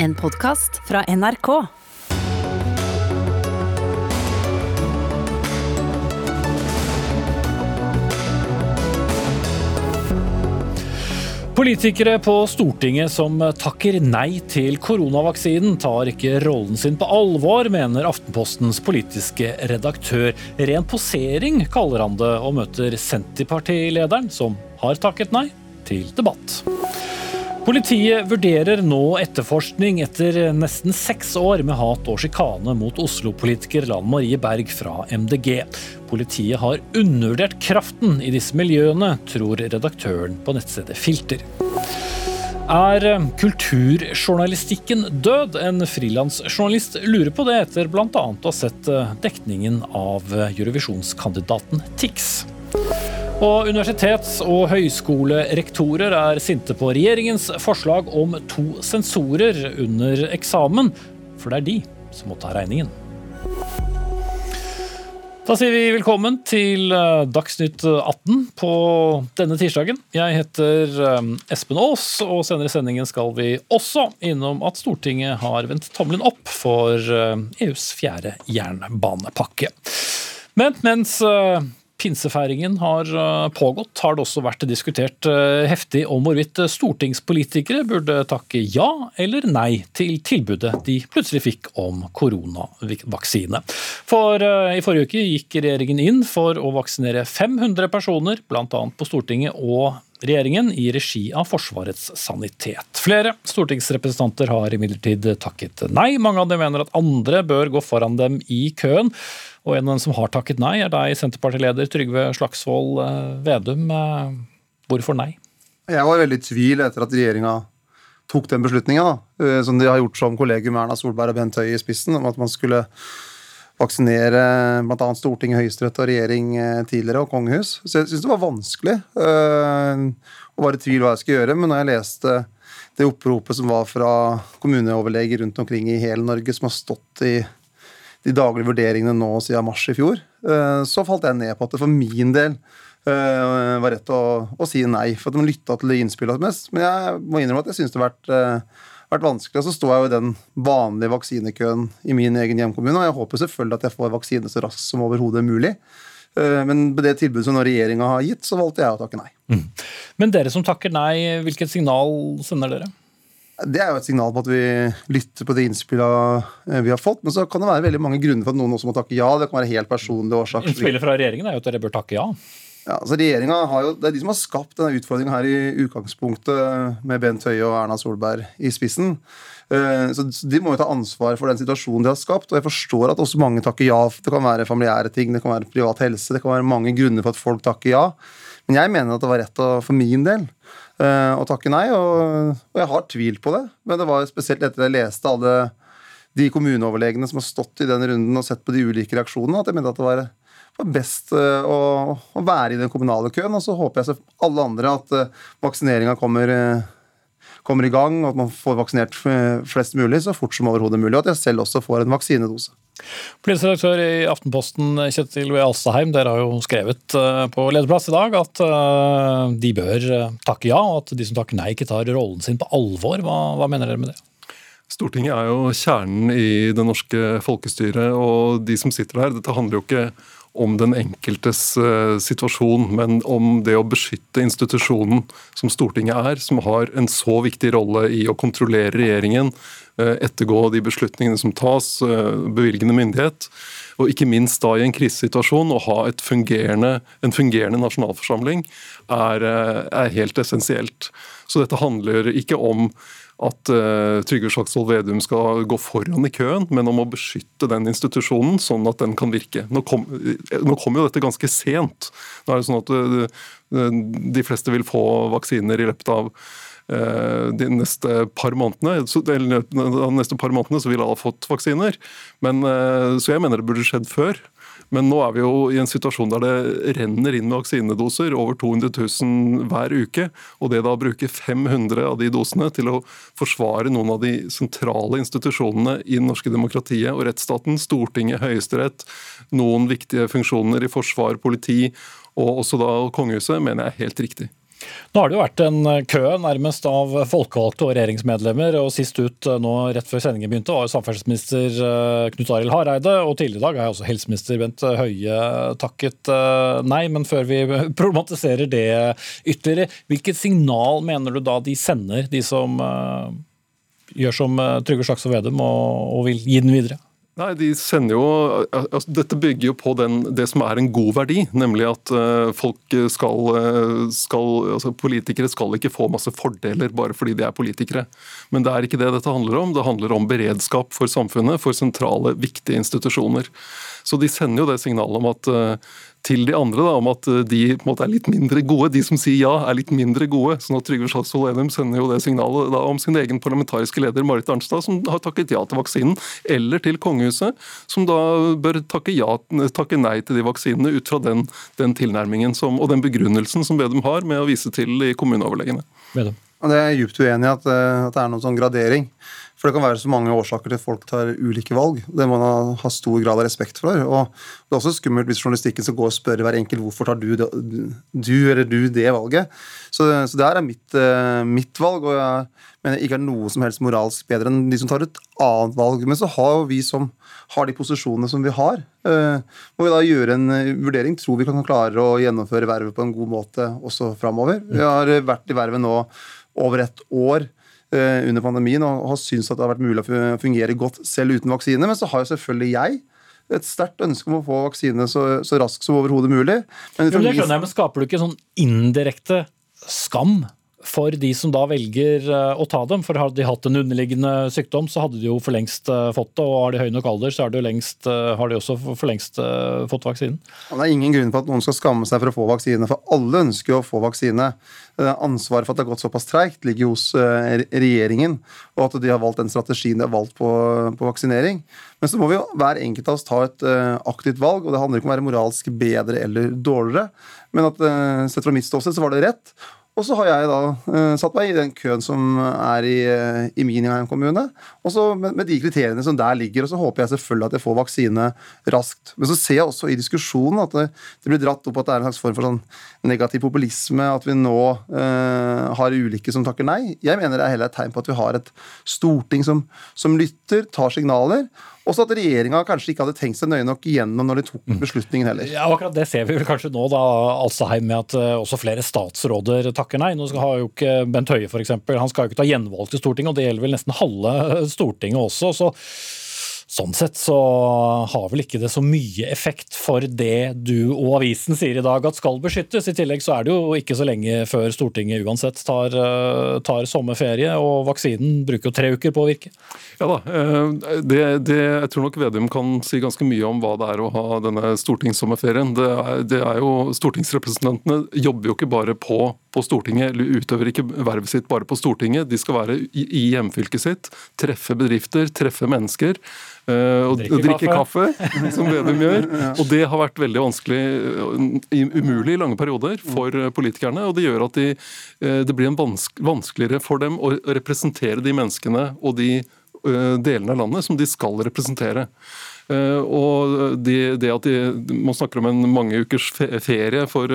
En podkast fra NRK. Politikere på Stortinget som takker nei til koronavaksinen, tar ikke rollen sin på alvor, mener Aftenpostens politiske redaktør. Ren posering, kaller han det, og møter Senterpartilederen, som har takket nei, til debatt. Politiet vurderer nå etterforskning etter nesten seks år med hat og sjikane mot Oslo-politiker Lan Marie Berg fra MDG. Politiet har undervurdert kraften i disse miljøene, tror redaktøren på nettstedet Filter. Er kulturjournalistikken død? En frilansjournalist lurer på det etter bl.a. å ha sett dekningen av Eurovisjonskandidaten Tix. Og universitets- og høyskolerektorer er sinte på regjeringens forslag om to sensorer under eksamen, for det er de som må ta regningen. Da sier vi velkommen til Dagsnytt 18 på denne tirsdagen. Jeg heter Espen Aas, og senere i sendingen skal vi også innom at Stortinget har vendt tommelen opp for EUs fjerde jernbanepakke. Men mens pinsefeiringen har pågått, har det også vært diskutert heftig om hvorvidt stortingspolitikere burde takke ja eller nei til tilbudet de plutselig fikk om koronavaksine. For i forrige uke gikk regjeringen inn for å vaksinere 500 personer, bl.a. på Stortinget og regjeringen i regi av Forsvarets sanitet. Flere stortingsrepresentanter har imidlertid takket nei. Mange av dem mener at andre bør gå foran dem i køen. Og en av dem som har takket nei, er deg, Senterpartileder Trygve Slagsvold Vedum. Hvorfor nei? Jeg var veldig i tvil etter at regjeringa tok den beslutninga, som de har gjort som kollegium Erna Solberg og Bent Høie i spissen, om at man skulle vaksinere bl.a. Stortinget, Høyesterett og regjering tidligere, og kongehus. Så jeg syns det var vanskelig å være i tvil hva jeg skulle gjøre. Men når jeg leste det oppropet som var fra kommuneoverleger rundt omkring i hele Norge, som har stått i de daglige vurderingene nå siden mars i fjor, så falt jeg ned på at det for min del var rett å, å si nei. For at man lytta til innspillene mest. Men jeg må innrømme at jeg syns det har vært vært vanskelig. Og så står jeg jo i den vanlige vaksinekøen i min egen hjemkommune, og jeg håper selvfølgelig at jeg får vaksine så raskt som overhodet mulig. Men på det tilbudet som regjeringa har gitt, så valgte jeg å takke nei. Mm. Men dere som takker nei, hvilket signal sender dere? Det er jo et signal på at vi lytter på de innspillene vi har fått. Men så kan det være veldig mange grunner for at noen også må takke ja. Det kan være helt personlige årsaker. Innspillet fra regjeringen er jo at dere bør takke ja. Ja, altså jo, Det er de som har skapt denne utfordringa her i utgangspunktet, med Bent Høie og Erna Solberg i spissen. Så De må jo ta ansvar for den situasjonen de har skapt. og Jeg forstår at også mange takker ja. Det kan være familiære ting, det kan være privat helse, det kan være mange grunner for at folk takker ja. Men jeg mener at det var rett for min del å takke nei, og, jeg har tvilt på det. Men det var spesielt etter jeg leste alle de kommuneoverlegene som har stått i den runden og sett på de ulike reaksjonene, at jeg mente at det var best å, å, være i den kommunale køen. Og så håper jeg så alle andre at vaksineringa kommer, kommer, i gang, og at man får vaksinert flest mulig så fort som overhodet mulig, og at jeg selv også får en vaksinedose. Politisk redaktør i Aftenposten, Kjetil V. Alstaheim, dere har jo skrevet på lederplass i dag at de bør takke ja, og at de som takker nei, ikke tar rollen sin på alvor. Hva, hva mener dere med det? Stortinget er jo kjernen i det norske folkestyret, og de som sitter her Dette handler jo ikke om den enkeltes uh, situasjon, men om det å beskytte institusjonen som Stortinget er, som har en så viktig rolle i å kontrollere regjeringen, uh, ettergå de beslutningene som tas, uh, bevilgende myndighet. Og ikke minst da i en krisesituasjon å ha fungerende, en fungerende nasjonalforsamling er, er helt essensielt. Så dette handler ikke om at uh, Trygve Slagsvold Vedum skal gå foran i køen, men om å beskytte den institusjonen sånn at den kan virke. Nå kom, nå kom jo dette ganske sent. Nå er det sånn at uh, De fleste vil få vaksiner i løpet av de neste par månedene. Så, de neste par månedene så vil alle ha fått vaksiner. Men, så jeg mener det burde skjedd før. Men nå er vi jo i en situasjon der det renner inn med vaksinedoser, over 200 000 hver uke. Og det da å bruke 500 av de dosene til å forsvare noen av de sentrale institusjonene i det norske demokratiet og rettsstaten, Stortinget, Høyesterett, noen viktige funksjoner i forsvar, politi og også da kongehuset, mener jeg er helt riktig. Nå har det jo vært en kø nærmest av folkevalgte og regjeringsmedlemmer. og Sist ut nå rett før sendingen begynte var samferdselsminister eh, Knut Arild Hareide. Og tidligere i dag er også helseminister Bent Høie takket eh, nei. Men før vi problematiserer det ytterligere, hvilket signal mener du da de sender, de som eh, gjør som Trygve Slagsvold Vedum og vil gi den videre? Nei, de sender jo, altså, Dette bygger jo på den, det som er en god verdi, nemlig at uh, folk skal, eh, skal altså, Politikere skal ikke få masse fordeler bare fordi de er politikere. Men det er ikke det dette handler om. Det handler om beredskap for samfunnet, for sentrale, viktige institusjoner. Så de sender jo det signalet om at uh, til de andre da, om at eh, de på en måte er litt mindre gode. De som sier ja, er litt mindre gode. sånn at Trygve Slagsvold Vedum sender jo det signalet da, om sin egen parlamentariske leder Marit Arnstad, som har takket ja til vaksinen, eller til kongehuset, som da bør takke, ja, takke nei til de vaksinene ut fra den, den tilnærmingen som, og den begrunnelsen som Vedum har med å vise til i kommuneoverlegene. Vedum. Det er jeg djupt uenig i at, eh, at, det er noen sånn gradering. For det kan være så mange årsaker til at folk tar ulike valg. Det må man ha stor grad av respekt for. Og det er også skummelt hvis journalistikken skal gå og spørre hver enkelt hvorfor tar du, det, du eller du det valget. Så, så det her er mitt, eh, mitt, valg, og jeg mener ikke er noe som helst moralsk bedre enn de som tar et annet valg. Men så har vi som har de posisjonene som vi har, eh, må vi da gjøre en eh, vurdering. Tror vi kan klare å gjennomføre vervet på en god måte også framover. Vi har vært i vervet nå over et år under pandemien og har syntes at det har vært mulig å fungere godt selv uten vaksine. Men så har jo selvfølgelig jeg et sterkt ønske om å få vaksine så, så raskt som overhodet mulig. Men, jo, det skjønner jeg, men Skaper du ikke sånn indirekte skam for de som da velger eh, å ta dem. For har de hatt en underliggende sykdom, så hadde de jo for lengst eh, fått det. Og har de høy nok alder, så de lengst, eh, har de også for lengst fått vaksinen. Det er ingen grunn for at noen skal skamme seg for å få vaksine, for alle ønsker jo å få vaksine. Ansvaret for at det har gått såpass treigt, ligger hos regjeringen, og at de har valgt den strategien de har valgt på, på vaksinering. Men så må vi jo hver enkelt av oss ta et aktivt valg, og det handler ikke om å være moralsk bedre eller dårligere, men at sett fra mitt ståsted så var det rett. Og så har jeg da uh, satt meg i den køen som er i, uh, i min kommune. Og så med, med, de kriteriene som der ligger. Og så håper jeg selvfølgelig at jeg får vaksine raskt. Men så ser jeg også i diskusjonen at det, det blir dratt opp at det er en slags form for sånn negativ populisme. At vi nå uh, har ulike som takker nei. Jeg mener det er heller et tegn på at vi har et storting som, som lytter, tar signaler. Også at regjeringa kanskje ikke hadde tenkt seg nøye nok igjennom når de tok mm. beslutningen heller. Ja, akkurat Det ser vi vel kanskje nå, da, Alstaheim, med at uh, også flere statsråder takker nei. Nå skal jo ikke Bent Høie f.eks. Han skal jo ikke ta gjenvalg til Stortinget, og det gjelder vel nesten halve Stortinget også. så Sånn sett så har vel ikke det så mye effekt for det du og avisen sier i dag at skal beskyttes. I tillegg så er det jo ikke så lenge før Stortinget uansett tar, eh, tar sommerferie, og vaksinen bruker jo tre uker på å virke. Ja da, eh, det, det, jeg tror nok Vedum kan si ganske mye om hva det er å ha denne stortingssommerferien. Det er, det er jo, Stortingsrepresentantene jobber jo ikke bare på, på Stortinget, eller utøver ikke vervet sitt bare på Stortinget. De skal være i, i hjemfylket sitt, treffe bedrifter, treffe mennesker. Eh, og drikke, drikke kaffe. kaffe, som Vedum gjør. Og det har vært veldig vanskelig, eh, umulig i lange perioder for eh, politikerne. Og det gjør at de, det blir vanskeligere for dem å representere de menneskene og de delene av landet som de skal representere. Og det, det, at de, Man snakker om en mange ukers ferie for,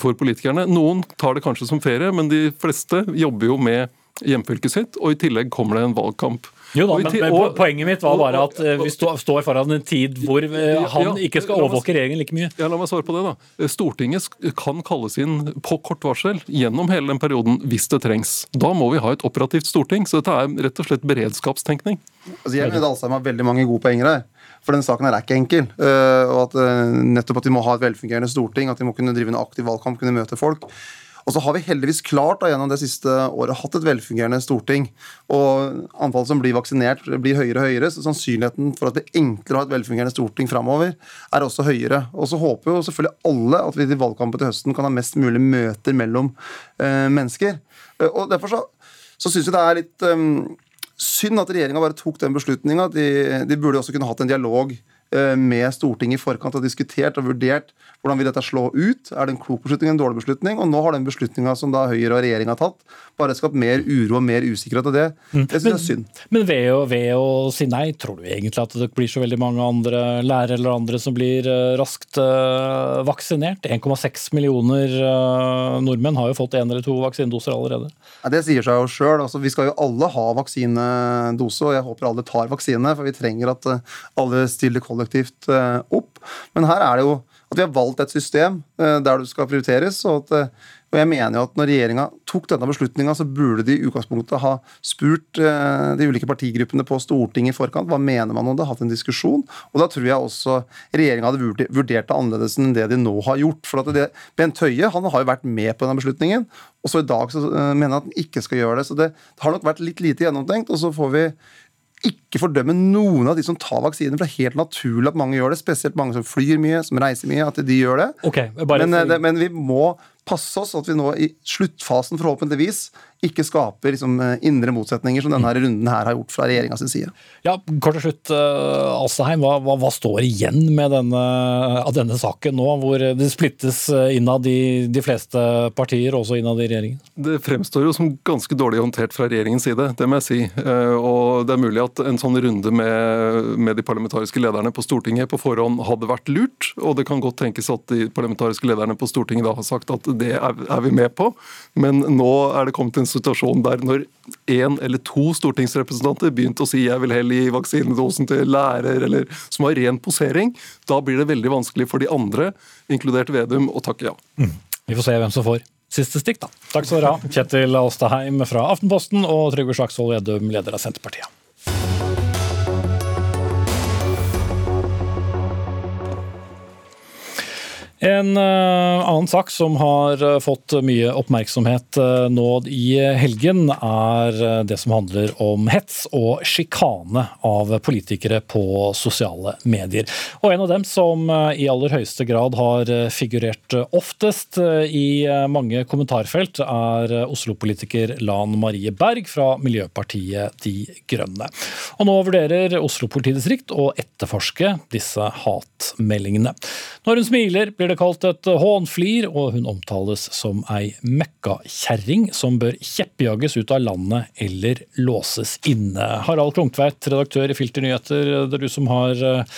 for, politikerne. Noen tar det kanskje som ferie, men de fleste jobber jo med hjemfylket sitt, og i tillegg kommer det en valgkamp. Jo da, men, men, Poenget mitt var bare at uh, vi står foran en tid hvor uh, han ikke skal overvåke regjeringen like mye. Ja, La meg svare på det. da. Eh, Stortinget kan kalles inn på kort varsel gjennom hele den perioden hvis det trengs. Da må vi ha et operativt storting. Så dette er rett og slett beredskapstenkning. Altså, jeg mener Alsheim har veldig mange gode poenger her. For denne saken her er ikke enkel. Uh, og at Nettopp at de må ha et velfungerende storting, at de må kunne drive en aktiv valgkamp, kunne møte folk. Og så har vi heldigvis klart da, gjennom det siste året hatt et velfungerende storting. Og antallet som blir vaksinert, blir høyere og høyere. Så sannsynligheten for at det er enklere å ha et velfungerende storting framover, er også høyere. Og så håper jo selvfølgelig alle at vi i valgkampen til høsten kan ha mest mulig møter mellom eh, mennesker. Eh, og derfor så, så syns vi det er litt um, synd at regjeringa bare tok den beslutninga. De, de burde også kunne hatt en dialog med Stortinget i forkant og diskutert og vurdert hvordan vil dette slå ut. Er det en klok beslutning, en dårlig beslutning? Og nå har den beslutninga som da Høyre og regjeringa har tatt, bare skapt mer uro og mer usikkerhet. og Det, det synes jeg er synd. Men ved å, ved å si nei, tror du egentlig at det blir så veldig mange andre lærere eller andre som blir uh, raskt uh, vaksinert? 1,6 millioner uh, nordmenn har jo fått én eller to vaksinedoser allerede. Ja, det sier seg jo sjøl. Altså, vi skal jo alle ha vaksinedose, og jeg håper alle tar vaksine. For vi trenger at alle stiller kollektivt opp. Men her er det jo at vi har valgt et system eh, der du skal prioriteres. og at eh, og jeg mener jo at når regjeringa tok denne beslutninga, burde de i utgangspunktet ha spurt eh, de ulike partigruppene på Stortinget i forkant. Hva mener man om det? Hatt en diskusjon. Og da tror jeg også regjeringa hadde vurdert det annerledes enn det de nå har gjort. For at det, Bent Høie han har jo vært med på denne beslutningen, og så i dag så mener han at han ikke skal gjøre det. Så det har nok vært litt lite gjennomtenkt. Og så får vi ikke fordømme noen av de som tar vaksinen, for det er helt naturlig at mange gjør det. Spesielt mange som flyr mye, som reiser mye, at de gjør det. Okay, men, for... det, men vi må passe oss at vi nå i sluttfasen forhåpentligvis ikke skaper liksom, eh, indre motsetninger, som denne runden her har gjort fra regjeringa sin side. Ja, Kort til slutt, uh, Alstaheim. Hva, hva, hva, står igjen med denne, av denne saken nå, hvor det splittes innad i de fleste partier, også innad i regjeringen? Det fremstår jo som ganske dårlig håndtert fra regjeringens side, det må jeg si. Og det er mulig at en sånn runde med, med de parlamentariske lederne på Stortinget på forhånd hadde vært lurt, og det kan godt tenkes at de parlamentariske lederne på Stortinget da har sagt at det er, vi med på, men nå er det kommet en situasjon der når én eller to stortingsrepresentanter begynte å si jeg vil heller gi vaksinedosen til lærer, eller som har ren posering, da blir det veldig vanskelig for de andre, inkludert Vedum, å takke ja. Mm. Vi får se hvem som får siste stikk, da. Takk skal dere ha, Kjetil Alstaheim fra Aftenposten og Trygve Slagsvold Vedum, leder av Senterpartiet. En uh, annen sak som har uh, fått mye oppmerksomhet uh, nå i helgen, er det som handler om hets og sjikane av politikere på sosiale medier. Og en av dem som i aller høyeste grad har figurert oftest i mange kommentarfelt, er Oslo-politiker Lan Marie Berg fra Miljøpartiet De Grønne. Og nå vurderer Oslo politidistrikt å etterforske disse hatmeldingene. Når hun smiler, blir det kalt et hånflir, og hun omtales som ei møkkakjerring som bør kjeppjages ut av landet eller låses inne. Harald Klungtveit, redaktør i Filter Nyheter, det er du som har eh,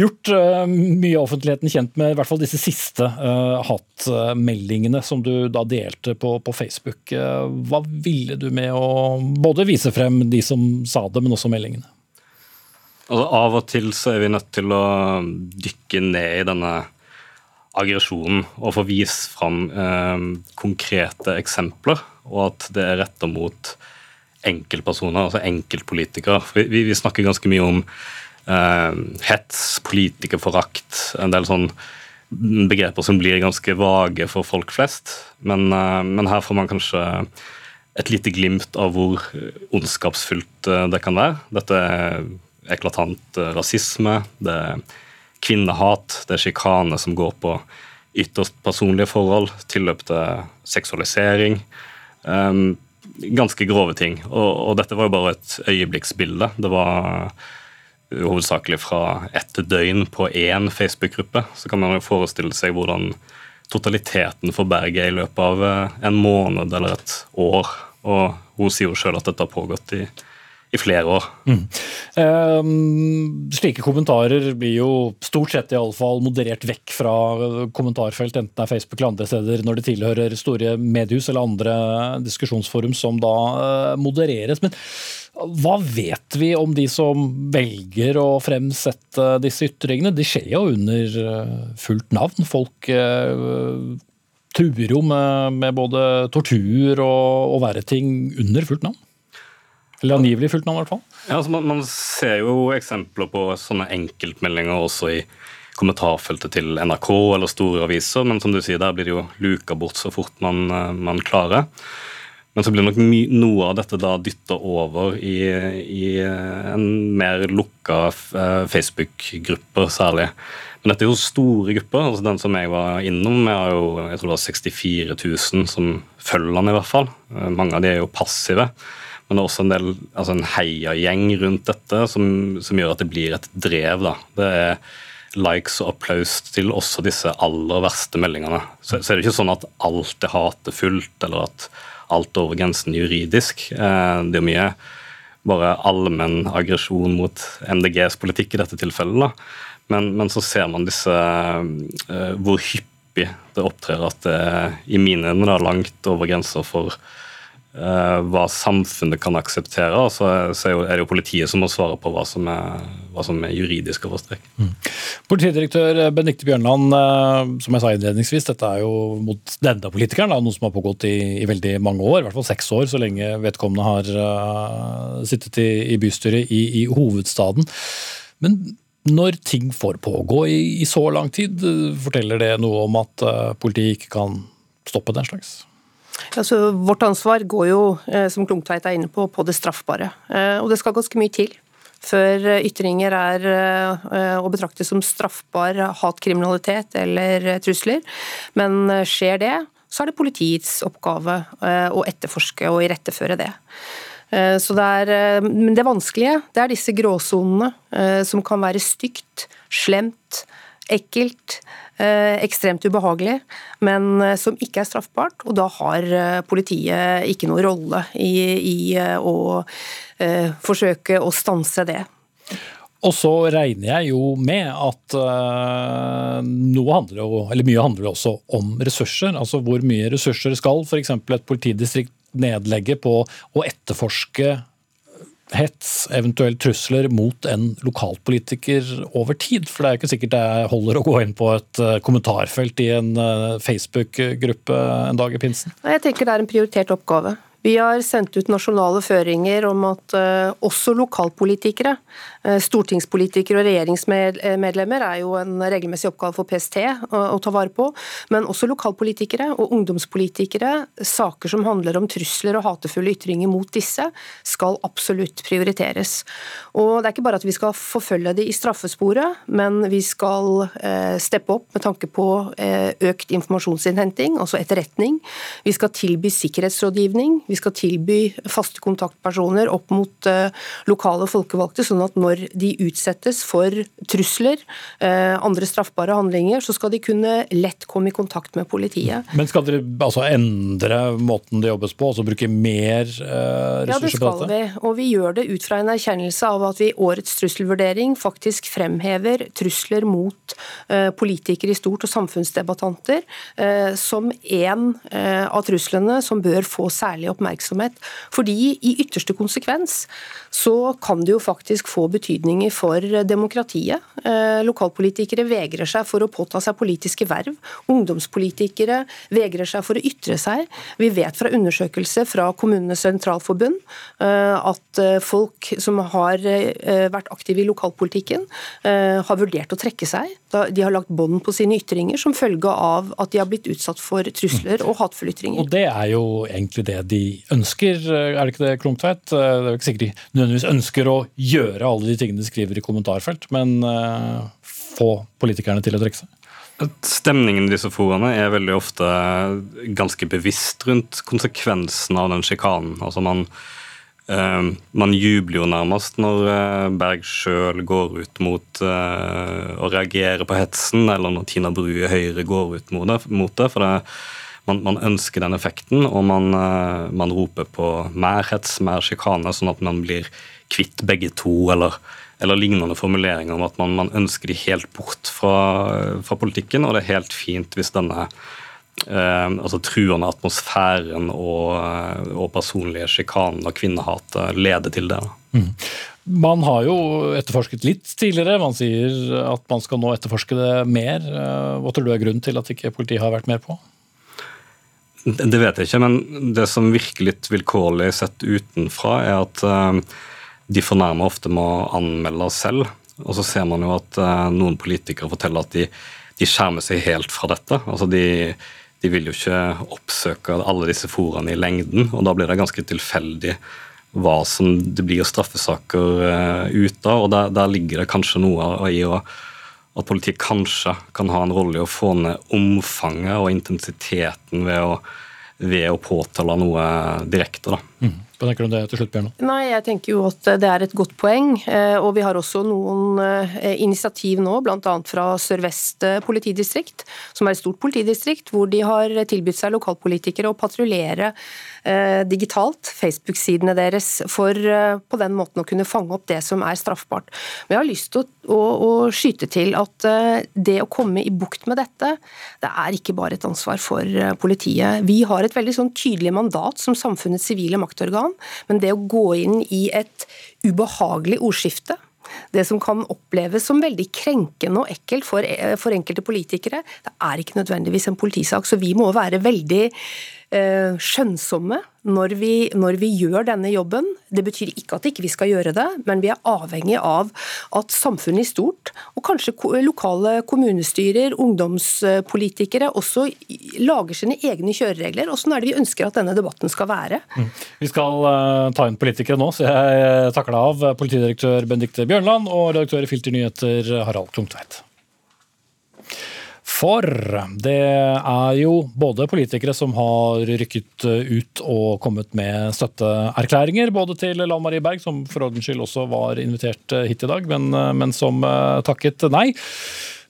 gjort eh, mye av offentligheten kjent med i hvert fall disse siste uh, hatmeldingene som du da delte på, på Facebook. Hva ville du med å både vise frem de som sa det, men også meldingene? Altså, av og til så er vi nødt til å dykke ned i denne aggresjonen og få vist fram eh, konkrete eksempler, og at det er retta mot enkeltpersoner, altså enkeltpolitikere. Vi, vi, snakker ganske mye om eh, hets, politikerforakt, en del sånn begreper som blir ganske vage for folk flest. Men, eh, men, her får man kanskje et lite glimt av hvor ondskapsfullt eh, det kan være. Dette er eklatant eh, rasisme. det er kvinnehat, det er sjikane som går på ytterst personlige forhold, tilløp til seksualisering. Um, ganske grove ting. Og, og, dette var jo bare et øyeblikksbilde. Det var hovedsakelig fra ett døgn på én Facebook-gruppe. Så kan man jo forestille seg hvordan totaliteten for Berget er i løpet av en måned eller et år. Og hun sier jo sjøl at dette har pågått i i flere år. Mm. Um, slike kommentarer blir jo stort sett i alle fall moderert vekk fra kommentarfelt, enten det er Facebook eller andre steder, når det tilhører store mediehus eller andre diskusjonsforum som da uh, modereres. Men hva vet vi om de som velger å fremsette disse ytringene? De skjer jo under uh, fullt navn. Folk uh, truer jo med, med, både tortur og, og verre ting under fullt navn. Eller angivelig fullt navn, i hvert fall. Ja, altså man, man, ser jo eksempler på sånne enkeltmeldinger også i kommentarfeltet til NRK eller store aviser, men som du sier, der blir det jo luka bort så fort man, eh, man klarer. Men så blir nok noe av dette da dytta over i, i, en mer lukka eh, Facebook-gruppe, særlig. Men dette er jo store grupper. altså Den som jeg var innom, jeg har jo jeg tror det var 64 000 som følger den, i hvert fall. Eh, mange av de er jo passive. Men det er også en del, altså en heiagjeng rundt dette som, som, gjør at det blir et drev. da. Det er likes og applaus til også disse aller verste meldingene. Så, så er det ikke sånn at alt er hatefullt, eller at alt er over grensen juridisk. Eh, det er mye bare allmenn aggresjon mot MDGs politikk i dette tilfellet. Men, men så ser man disse uh, hvor hyppig det opptrer at det i mine øyne langt over grenser for Eh, hva samfunnet kan akseptere. Og så, er det jo politiet som må svare på hva som er, hva som er juridisk overstrekk. Mm. Politidirektør Benikte Bjørnland, eh, som jeg sa innledningsvis, dette er jo mot denne politikeren, noe som har pågått i, i, veldig mange år, i hvert fall seks år, så lenge vedkommende har uh, sittet i, i bystyret i, i, hovedstaden. Men når ting får pågå i, så lang tid, forteller det noe om at uh, politiet ikke kan stoppe den slags? Altså, vårt ansvar går jo, eh, som Klungtveit er inne på, på det straffbare. Eh, og det skal ganske mye til før eh, ytringer er å betrakte som straffbar hatkriminalitet eller trusler. Men skjer det, så er det politiets oppgave å etterforske og iretteføre det. Så det er, men det vanskelige det er disse gråsonene som kan være stygt, slemt, ekkelt, Eh, ekstremt ubehagelig, men eh, som ikke er straffbart. Og da har eh, politiet ikke noen rolle i, i å forsøke å stanse det. Og så regner jeg jo med at noe handler jo, eller mye handler også om ressurser. Altså hvor mye ressurser skal f.eks. et politidistrikt nedlegge på å etterforske hets, eventuelt trusler mot en lokalpolitiker over tid? For det er jo ikke sikkert det holder å gå inn på et eh, kommentarfelt i en eh, Facebook-gruppe en dag i pinsen? Jeg tenker det er en prioritert oppgave. Vi har sendt ut nasjonale føringer om at uh, også lokalpolitikere, stortingspolitikere og regjeringsmedlemmer er jo en regelmessig oppgave for PST å, å, ta vare på, men også lokalpolitikere og ungdomspolitikere, saker som handler om trusler og hatefulle ytringer mot disse, skal absolutt prioriteres. Og Det er ikke bare at vi skal forfølge de i straffesporet, men vi skal eh, steppe opp med tanke på økt informasjonsinnhenting, altså etterretning. Vi skal tilby sikkerhetsrådgivning. Vi skal tilby faste kontaktpersoner opp mot eh, lokale folkevalgte, sånn at når de utsettes for trusler, uh, andre straffbare handlinger, så skal de kunne lett komme i kontakt med politiet. Men skal dere altså endre måten det jobbes på, altså bruke mer uh, ressurser på dette? Ja, det skal vi. Og vi gjør det ut fra en erkjennelse av at vi i årets trusselvurdering faktisk fremhever trusler mot politikere i stort og samfunnsdebattanter som en av truslene som bør få særlig oppmerksomhet. Fordi i ytterste konsekvens så kan det jo faktisk få betydninger for demokratiet. Eh, lokalpolitikere vegrer seg for å påta seg politiske verv. Ungdomspolitikere vegrer seg for å ytre seg. Vi vet fra undersøkelser fra Kommunenes sentralforbund eh, at eh, folk som har vært aktive i lokalpolitikken, har vurdert å trekke seg. De har lagt bånd på sine ytringer som følge av at de har blitt utsatt for trusler og hatefulle ytringer. Og Det er jo egentlig det de ønsker, er det ikke det, Klungtveit? Det er jo ikke sikkert de nødvendigvis ønsker å gjøre alle de tingene de skriver i kommentarfelt, men uh, få politikerne til å trekke seg? Stemningen i disse foraene er veldig ofte ganske bevisst rundt konsekvensen av den sjikanen. Altså man, man jubler jo nærmest når uh, Berg sjøl går ut mot å reagere på hetsen, eller når Tina Bru i Høyre går ut mot det. For det man, man, ønsker den effekten, og man, eh, man roper på mer hets, mer sjikane, sånn at man blir kvitt begge to, eller, eller lignende formuleringer om at man, man, ønsker de helt bort fra, fra, politikken, og det er helt fint hvis denne eh, altså truende atmosfæren og, eh, og personlige sjikanen og kvinnehatet leder til det. Mm. Man har jo etterforsket litt tidligere. Man sier at man skal nå etterforske det mer. Eh, hva tror du er grunnen til at ikke politiet har vært mer på? Det vet jeg ikke, men det som virker litt vilkårlig sett utenfra, er at de fornærma ofte må anmelde selv. Og så ser man jo at noen politikere forteller at de, de, skjermer seg helt fra dette. Altså de, de, vil jo ikke oppsøke alle disse foraene i lengden, og da blir det ganske tilfeldig hva som det blir straffesaker uh, ut av. og der, der, ligger det kanskje noe i at politiet kanskje kan ha en rolle i å få ned omfanget og intensiteten ved å, ved å påtale noe direkte. Mm. Hva tenker du om det til slutt, Bjørn? Nei, jeg tenker jo at det er et godt poeng. Eh, og vi har også noen eh, initiativ nå, bl.a. fra Sør-Vest politidistrikt, som er et stort politidistrikt, hvor de har tilbudt seg lokalpolitikere å patruljere eh, digitalt, Facebook-sidene deres, for på den måten å kunne fange opp det som er straffbart. Men jeg har lyst til å, å, å skyte til at det å komme i bukt med dette, det er ikke bare et ansvar for politiet. Vi har et veldig sånn tydelig mandat som samfunnets sivile maktorgan men det å gå inn i et ubehagelig ordskifte det som kan oppleves som veldig krenkende og ekkelt for, for enkelte politikere, det er ikke nødvendigvis en politisak. Så vi må være veldig Eh, skjønnsomme når vi, når vi, gjør denne jobben. Det betyr ikke at ikke vi ikke skal gjøre det, men vi er avhengig av at samfunnet i stort, og kanskje lokale kommunestyrer, ungdomspolitikere, også lager sine egne kjøreregler. Og sånn er det vi ønsker at denne debatten skal være. Mm. Vi skal uh, ta inn politikere nå, så jeg takker deg av politidirektør Benedicte Bjørnland og redaktør i Filter Nyheter Harald Klungtveit. For det er jo både politikere som har rykket ut og kommet med støtteerklæringer, både til Lan Marie Berg, som for ordens skyld også var invitert hit i dag, men, men som eh, takket nei.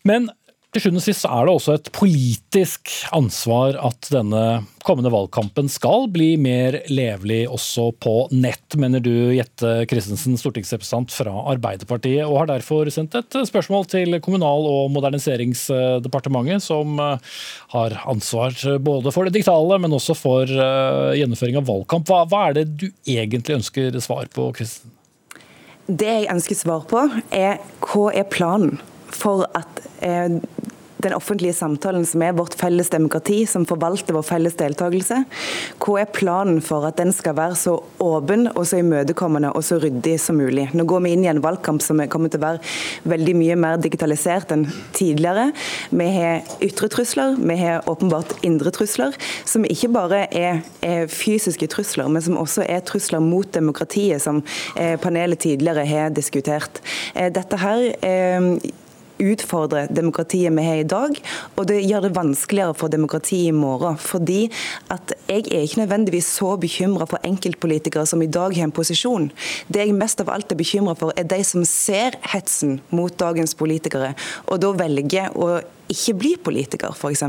Men til sjuende og sist er det også et politisk ansvar at denne kommende valgkampen skal bli mer levelig også på nett, mener du Jette Christensen, stortingsrepresentant fra Arbeiderpartiet, og har derfor sendt et spørsmål til Kommunal- og moderniseringsdepartementet, som eh, har ansvar både for det digitale, men også for eh, gjennomføring av valgkamp. Hva, hva er det du egentlig ønsker svar på, Christensen? Det jeg ønsker svar på, er hva er planen for at eh, den offentlige samtalen som er vårt felles demokrati, som forvalter vår felles deltakelse. Hva er planen for at den skal være så åpen og så imøtekommende og så ryddig som mulig? Nå går vi inn i en valgkamp som kommer til å være veldig mye mer digitalisert enn tidligere. Vi har ytre trusler, vi har åpenbart indre trusler, som ikke bare er, er fysiske trusler, men som også er trusler mot demokratiet, som eh, panelet tidligere har diskutert. Eh, dette her eh, utfordrer demokratiet vi har i dag, og det gjør det vanskeligere for demokratiet i morgen. Fordi at jeg er ikke nødvendigvis så bekymra for enkeltpolitikere som i dag har en posisjon. Det jeg mest av alt er bekymra for, er de som ser hetsen mot dagens politikere, og da velger å ikke bli politiker, f.eks.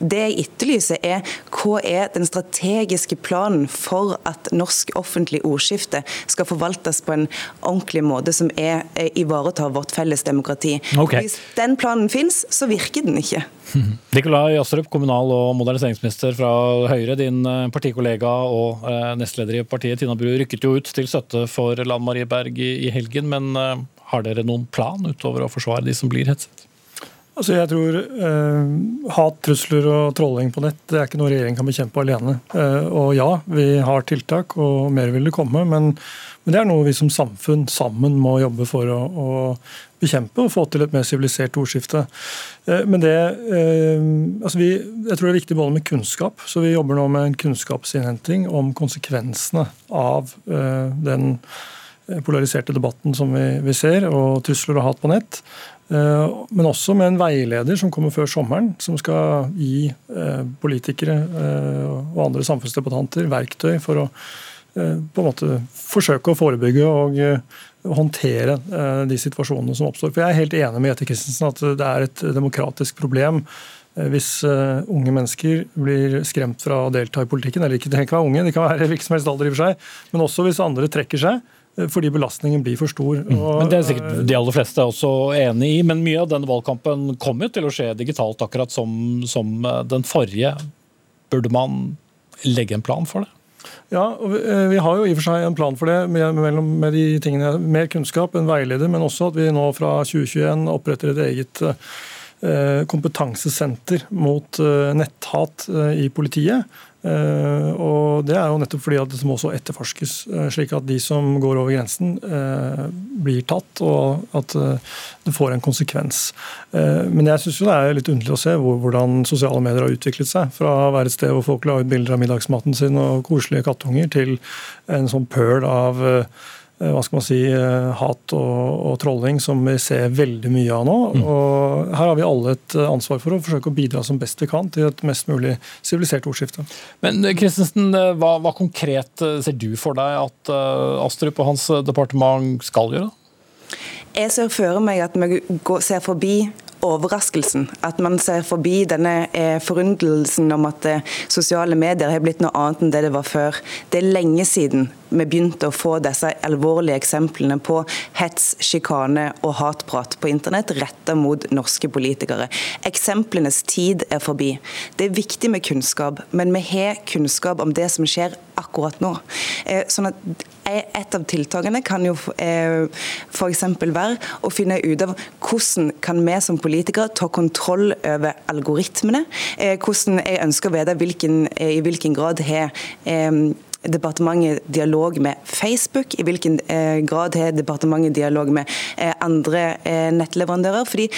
Det jeg etterlyser, er hva er den strategiske planen for at norsk offentlig ordskifte skal forvaltes på en ordentlig måte som er, er ivaretar vårt felles demokrati. Okay. Hvis den planen finnes, så virker den ikke. Nikolai Astrup, kommunal- og moderniseringsminister fra Høyre. Din eh, partikollega og eh, nestleder i partiet, Tina Bru, rykket jo ut til støtte for Lan Marie Berg i helgen. Men eh, har dere noen plan utover å forsvare de som blir hetset? Altså jeg tror eh, Hat, trusler og trolling på nett det er ikke noe regjeringen kan bekjempe alene. Eh, og ja, vi har tiltak, og mer vil det komme. Men, men, det er noe vi som samfunn sammen må jobbe for å, å bekjempe og få til et mer sivilisert ordskifte. Eh, men det, eh, altså vi, jeg tror det er viktig både med kunnskap, så vi jobber nå med en kunnskapsinnhenting om konsekvensene av eh, den polariserte debatten som vi, vi ser, og trusler og hat på nett. Eh, men også med en veileder som kommer før sommeren, som skal gi eh, politikere eh, og andre samfunnsdebattanter verktøy for å på en måte forsøke å forebygge og håndtere de situasjonene som oppstår. For Jeg er helt enig med Jette Christensen at det er et demokratisk problem hvis unge mennesker blir skremt fra å delta i politikken. Eller ikke, kan ikke være unge, de kan være hvilken som helst alder i og for seg. Men også hvis andre trekker seg fordi belastningen blir for stor. Mm. Men Det er sikkert de aller fleste også enig i, men mye av denne valgkampen kommer til å skje digitalt, akkurat som, som eh, den forrige. Burde man legge en plan for det? Ja, og eh, vi har jo i og for seg en plan for det, med, med de tingene, mer kunnskap, en veileder, men også at vi nå fra 2021 oppretter et eget kompetansesenter mot netthat i politiet. Eh, og Det er jo nettopp fordi at det må også etterforskes, eh, slik at de som går over grensen, eh, blir tatt, og at det får en konsekvens. Men jeg syns det er litt underlig å se hvordan sosiale medier har utviklet seg. Fra å være et sted hvor folk la ut bilder av middagsmaten sin og koselige kattunger, til en sånn pøl av hva skal man si, hat og, og, trolling som vi ser veldig mye av nå. Mm. Og Her har vi alle et ansvar for å forsøke å bidra som best vi kan til et mest mulig sivilisert ordskifte. Men Christensen, hva, hva, konkret ser du for deg at Astrup og hans departement skal gjøre? Jeg ser for meg at vi ser forbi overraskelsen. At man ser forbi denne eh, forundelsen om at eh, sosiale medier har blitt noe annet enn det det var før. Det er lenge siden vi begynte å få disse alvorlige eksemplene på hets, sjikane og hatprat på internett retta mot norske politikere. Eksemplenes tid er forbi. Det er viktig med kunnskap, men vi har kunnskap om det som skjer akkurat nå. Eh, sånn at et av tiltakene kan jo eh, f.eks. være å finne ut av hvordan kan vi som politikere ta kontroll over algoritmene. Eh, hvordan Jeg ønsker å vite hvilken, eh, i hvilken grad har departementet dialog med Facebook? I hvilken grad har departementet dialog med andre nettleverandører? Fordi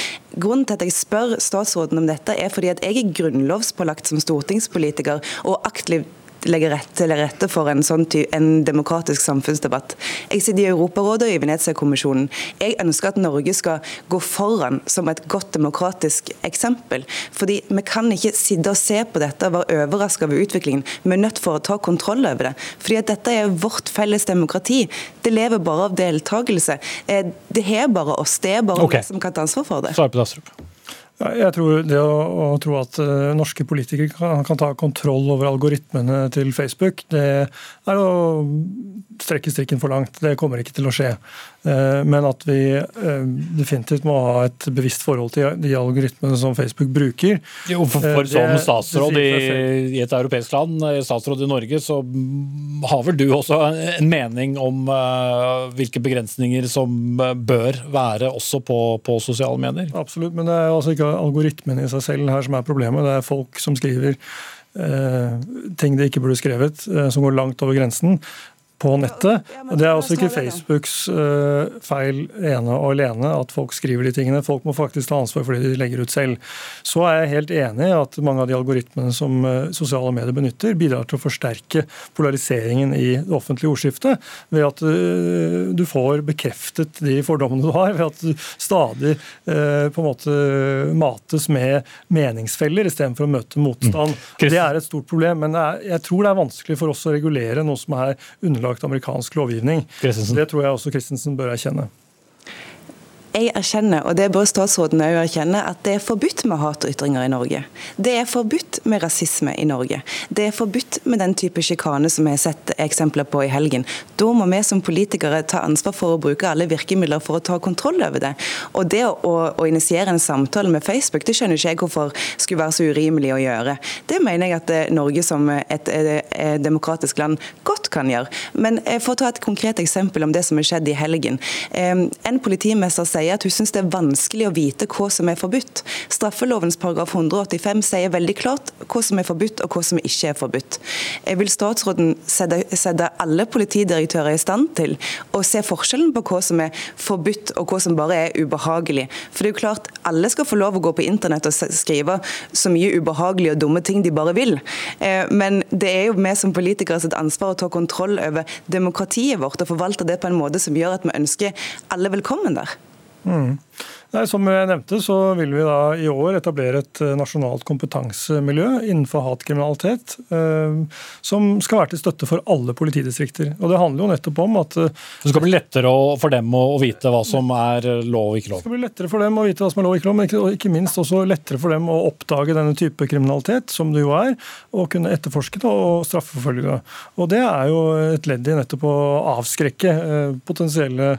Grunnen til at jeg spør statsråden om dette, er fordi at jeg er grunnlovspålagt som stortingspolitiker og aktivt legger rett, til rette for en sånn en demokratisk samfunnsdebatt. Jeg sitter i Europarådet og i Venezia-kommisjonen. Jeg ønsker at Norge skal gå foran som et godt demokratisk eksempel. Fordi Vi kan ikke sitte og se på dette og være overraska over utviklingen. Vi er nødt for å ta kontroll over det. Fordi at Dette er vårt felles demokrati. Det lever bare av deltakelse. Eh, det er bare oss. Det er bare okay. vi som kan ta ansvar for det. Svar på det, jeg tror Det å, å tro at uh, norske politikere kan, kan, ta kontroll over algoritmene til Facebook, det er å strekke strikken for langt. Det kommer ikke til å skje. Uh, men at vi uh, definitivt må ha et bevisst forhold til de algoritmene som Facebook bruker. Jo, for, for Som statsråd i, i, et europeisk land, statsråd i Norge, så har vel du også en mening om hvilke begrensninger som bør være også på, på sosiale medier? Absolutt, men det er altså ikke algoritmen i seg selv her som er problemet. Det er folk som skriver eh, ting de ikke burde skrevet, eh, som går langt over grensen på nettet. og Det er også ikke Facebooks uh, feil ene og alene at folk skriver de tingene. Folk må faktisk ta ansvar for det de legger ut selv. Så er jeg helt enig i at mange av de algoritmene som uh, sosiale medier benytter, bidrar til å forsterke polariseringen i det offentlige ordskiftet, ved at uh, du får bekreftet de fordommene du har, ved at du stadig på en måte mates med meningsfeller istedenfor å møte motstand. Mm. Det er et stort problem, men jeg tror det er vanskelig for oss å regulere noe som er underlagt underlagt amerikansk lovgivning. Det tror jeg også Christensen bør erkjenne. Jeg erkjenner, og det bør statsråden òg erkjenne, at det er forbudt med hatytringer i Norge. Det er forbudt med rasisme i Norge. Det er forbudt med den type sjikane som vi har sett eksempler på i helgen. Da må vi som politikere ta ansvar for å bruke alle virkemidler for å ta kontroll over det. Og det å, å initiere en samtale med Facebook, det skjønner ikke jeg hvorfor skulle være så urimelig å gjøre. Det mener jeg at eh, Norge som et, et, et demokratisk land godt kan gjøre. Men eh, for å ta et konkret eksempel om det som har skjedd i helgen. En politimester sier sier at hun syns det er vanskelig å vite hva som er forbudt. Straffelovens paragraf 185 sier veldig klart hva som er forbudt og hva som ikke er forbudt. Jeg Vil statsråden sette alle politidirektører i stand til å se forskjellen på hva som er forbudt og hva som bare er ubehagelig? For det er jo klart, alle skal få lov å gå på internett og skrive så mye ubehagelige og dumme ting de bare vil. Eh, men det er jo vi som politikere sitt ansvar å ta kontroll over demokratiet vårt og forvalte det på en måte som gjør at vi ønsker alle velkommen der. Mm. Nei, som jeg nevnte, så vil vi da i år etablere et eh, nasjonalt kompetansemiljø innenfor hatkriminalitet, eh, som skal være til støtte for alle politidistrikter. Og Det handler jo nettopp om at eh, Det skal bli lettere for dem å vite hva som er lov og ikke lov? Det skal bli lettere for dem å vite hva som er lov og ikke lov, men ikke, ikke minst også lettere for dem å oppdage denne type kriminalitet, som det jo er, og kunne etterforske det og straffeforfølge det. Og Det er jo et ledd i nettopp å avskrekke potensielle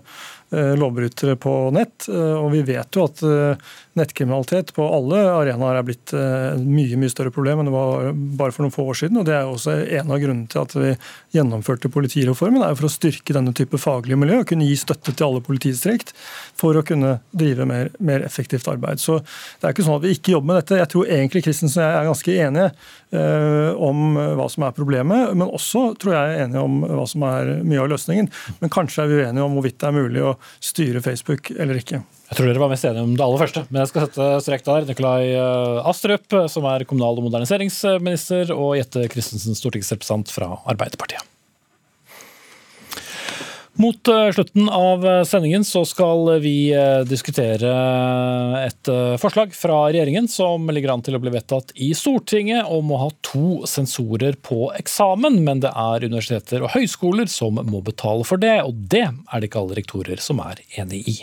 lovbrytere på nett. og vi vet jo at eh, nettkriminalitet på alle arenaer er blitt et eh, mye mye større problem enn det var bare for noen få år siden. og Det er også en av grunnene til at vi gjennomførte politireformen, er for å styrke denne type faglige miljø og kunne gi støtte til alle politidistrikt for å kunne drive mer, mer, effektivt arbeid. Så Det er ikke sånn at vi ikke jobber med dette. Jeg tror egentlig Kristensen og jeg er ganske enige eh, om hva som er problemet, men også tror jeg er enige om hva som er mye av løsningen. Men kanskje er vi uenige om hvorvidt det er mulig å styre Facebook eller ikke. Jeg tror dere var mest enige om det aller første, men jeg skal sette strek der. Nikolai eh, Astrup, som er kommunal- og moderniseringsminister, og Jette Christensen, stortingsrepresentant fra Arbeiderpartiet. Mot eh, slutten av eh, sendingen så skal vi eh, diskutere et forslag fra regjeringen som ligger an til å bli vedtatt i Stortinget om å ha to sensorer på eksamen, men det er universiteter og høyskoler som må betale for det, og det er det ikke alle rektorer som er enig i.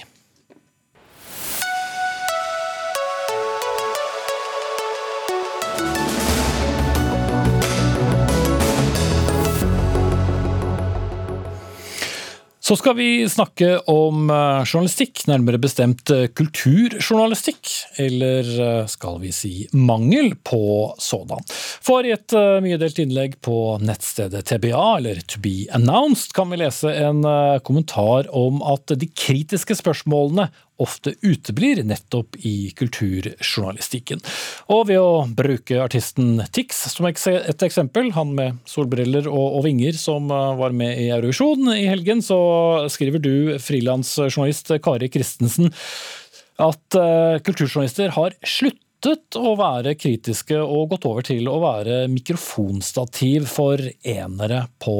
Så skal vi snakke om eh, journalistikk, nærmere bestemt eh, kulturjournalistikk. Eller eh, skal vi si mangel på sådan. For i et mye delt innlegg på nettstedet TBA, eller To Be Announced, kan vi lese en kommentar om at de kritiske spørsmålene ofte uteblir nettopp i kulturjournalistikken. Og ved å bruke artisten Tix som et eksempel, han med solbriller og, vinger som uh, var med i Eurovisjon i helgen, så skriver du, frilansjournalist Kari Christensen, at uh, kulturjournalister har sluttet å være kritiske og gått over til å være mikrofonstativ for enere på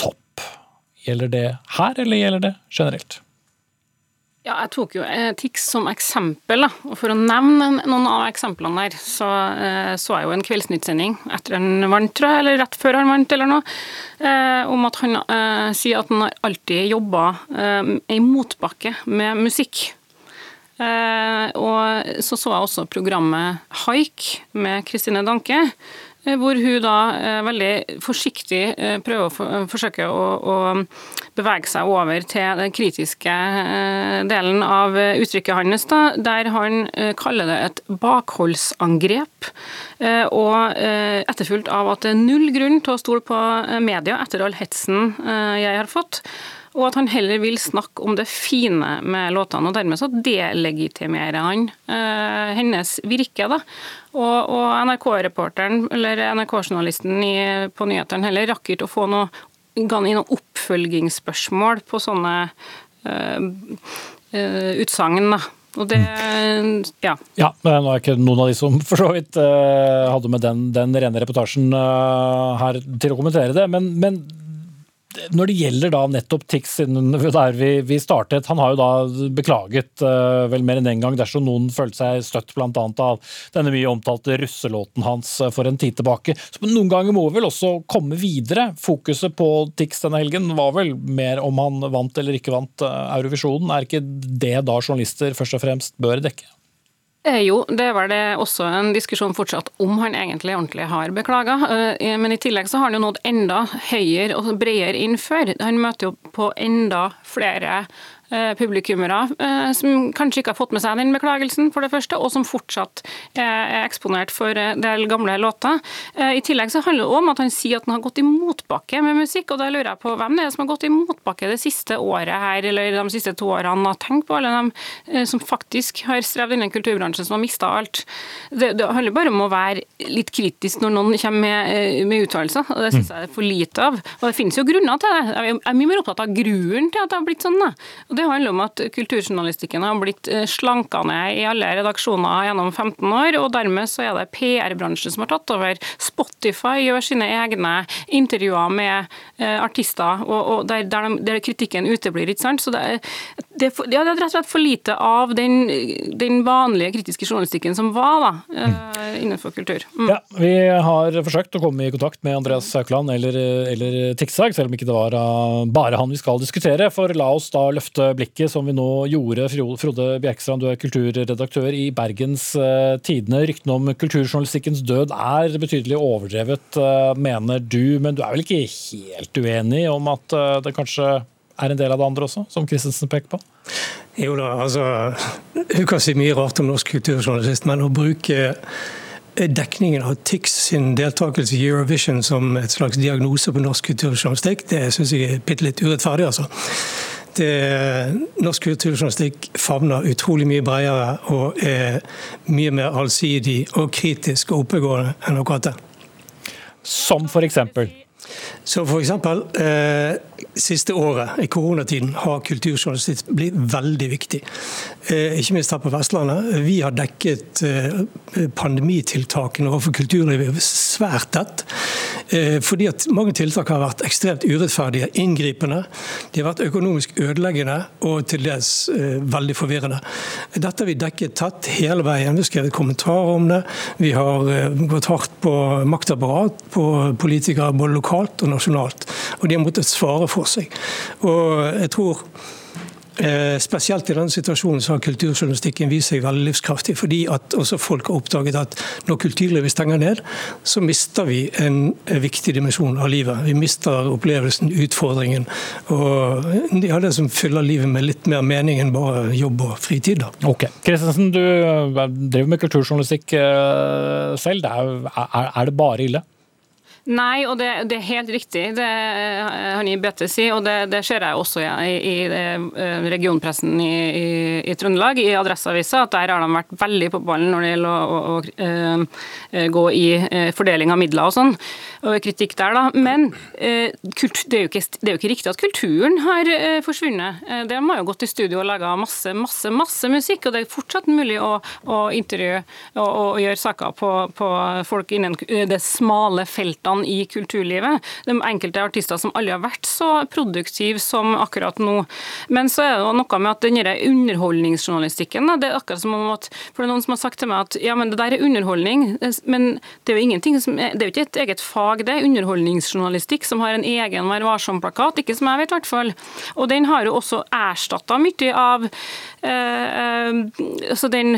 topp. Gjelder det her, eller gjelder det generelt? Ja, jeg tok jo eh, TIX som eksempel. Og For å nevne noen av eksemplene der, så eh, så jeg jo en Kveldsnytt-sending etter han vant, tror jeg, eller rett før han vant, eller noe, eh, om at han sier at han har alltid jobba eh, i motbakke med musikk. Og så så jeg også programmet Haik med Kristine Danke. Eh, hvor hun da eh, veldig forsiktig eh, prøver å for, forsøke å, å, bevege seg over til den kritiske delen av uttrykket hans, da, der han kaller det et bakholdsangrep. Og etterfulgt av at det er null grunn til å stole på media etter all hetsen jeg har fått og at han heller vil snakke om det fine med låtene. og Dermed så delegitimerer han eh, hennes virke. da. Og, og NRK-reporteren, eller NRK-journalisten på nyhetene heller rakk ikke å få noe, noe oppfølgingsspørsmål på sånne eh, uh, utsagn. Og det, ja. ja. Nå er ikke noen av de som for så vidt uh, hadde med den, den rene reportasjen uh, her til å kommentere det, men, men når det gjelder da nettopp Tix, der vi, vi, startet, han har jo da beklaget uh, vel mer enn én en gang dersom noen følte seg støtt bl.a. av denne mye omtalte russelåten hans uh, for en tid tilbake. Så noen ganger må vi vel også komme videre. Fokuset på Tix denne helgen var vel mer om han vant eller ikke vant uh, Eurovisjonen. Er ikke det da journalister først og fremst bør dekke? Eh, jo, det vel det også en diskusjon fortsatt om han egentlig ordentlig har beklaga. Eh, men i tillegg så har han jo nådd enda høyere og bredere inn før. Han møter jo på enda flere publikummere eh, som kanskje ikke har fått med seg den beklagelsen, for det første, og som fortsatt er eksponert for del gamle låter. Eh, I tillegg så handler det om at han sier at han har gått i motbakke med musikk, og da lurer jeg på hvem det er som har gått i motbakke det siste året her, eller de siste to årene. Tenk på alle dem som faktisk har strevd innen kulturbransjen, som har mista alt. Det, det, handler bare om å være litt kritisk når noen kommer med, med uttalelser, og det syns jeg er for lite av. Og det finnes jo grunner til det. Jeg er mye mer opptatt av grunnen til at det har blitt sånn. Da. Og det handler om at kulturjournalistikken har blitt eh, slanka ned i alle redaksjoner gjennom 15 år, og dermed så er det PR-bransjen som har tatt over. Spotify gjør sine egne intervjuer med eh, artister, og, og der, der, der, kritikken uteblir. ikke sant? Så det er, det, for, ja, det er rett og slett for lite av den, den vanlige kritiske journalistikken som var da, mm. innenfor kultur. Mm. Ja, Vi har forsøkt å komme i kontakt med Andreas Haukeland eller, eller Tiksag, selv om ikke det var bare han vi skal diskutere. For la oss da løfte blikket som vi nå gjorde. Frode Bjerkestrand, du er kulturredaktør i Bergens eh, Tidende. Ryktene om kulturjournalistikkens død er betydelig overdrevet, eh, mener du. Men du er vel ikke helt uenig om at eh, det kanskje er en del av det andre også, som Christensen peker på? Jo da, altså Hun kan si mye rart om norsk kulturjournalist, men å bruke dekningen av Tix sin deltakelse i Eurovision som et slags diagnose på norsk kulturjournalistikk, det syns jeg er bitte litt urettferdig. altså. Det, norsk kulturjournalistikk favner utrolig mye bredere og er mye mer allsidig og kritisk og oppegående enn akkurat det. Som for eksempel? Så eksempel, eh, Siste året, i koronatiden, har kulturjournalistikk blitt veldig viktig. Eh, ikke minst her på Vestlandet. Vi har dekket eh, pandemitiltakene overfor kulturlivet svært tett. Eh, fordi at mange tiltak har vært ekstremt urettferdige, inngripende. De har vært økonomisk ødeleggende og til dels eh, veldig forvirrende. Dette har vi dekket tett hele veien. Vi har skrevet kommentarer om det. Vi har eh, gått hardt på maktapparat, på politikere både lokalt og nasjonalt. Og de har måttet svare for seg. Og jeg tror Eh, spesielt i denne situasjonen så har kulturjournalistikken vist seg veldig livskraftig. Fordi at også folk har oppdaget at når kulturlivet stenger ned, så mister vi en viktig dimensjon av livet. Vi mister opplevelsen, utfordringen. Og de har det som fyller livet med litt mer mening enn bare jobb og fritid. Da. Ok. Kristensen, du eh, driver med kulturjournalistikk eh, selv. Det er, er det bare ille? Nei, og det, det, er helt riktig det Hanni Bete sier, og det, det ser jeg også i, i, eh, regionpressen i, i, i, Trøndelag, i Adresseavisa, at der har de vært veldig på ballen når det gjelder å, å, å, å gå i eh, fordeling av midler og sånn, og kritikk der, da. Men eh, kult, det, er ikke, det, er jo ikke, riktig at kulturen har forsvunnet. De har jo gått i studio og laga masse, masse, masse musikk, og det er fortsatt mulig å, å intervjue og, gjøre saker på, på folk innen det smale feltene i kulturlivet. De enkelte artister som aldri har vært så produktive som akkurat nå. Men så er det noe med at denne underholdningsjournalistikken det er akkurat som om at, for det er Noen som har sagt til meg at ja, men det der er underholdning, men det er jo ingenting som det er jo ikke et eget fag, det. er Underholdningsjournalistikk som har en egen Vær varsom-plakat, ikke som jeg vet, i hvert fall. Og den har jo også erstatta mye av eh, eh, altså den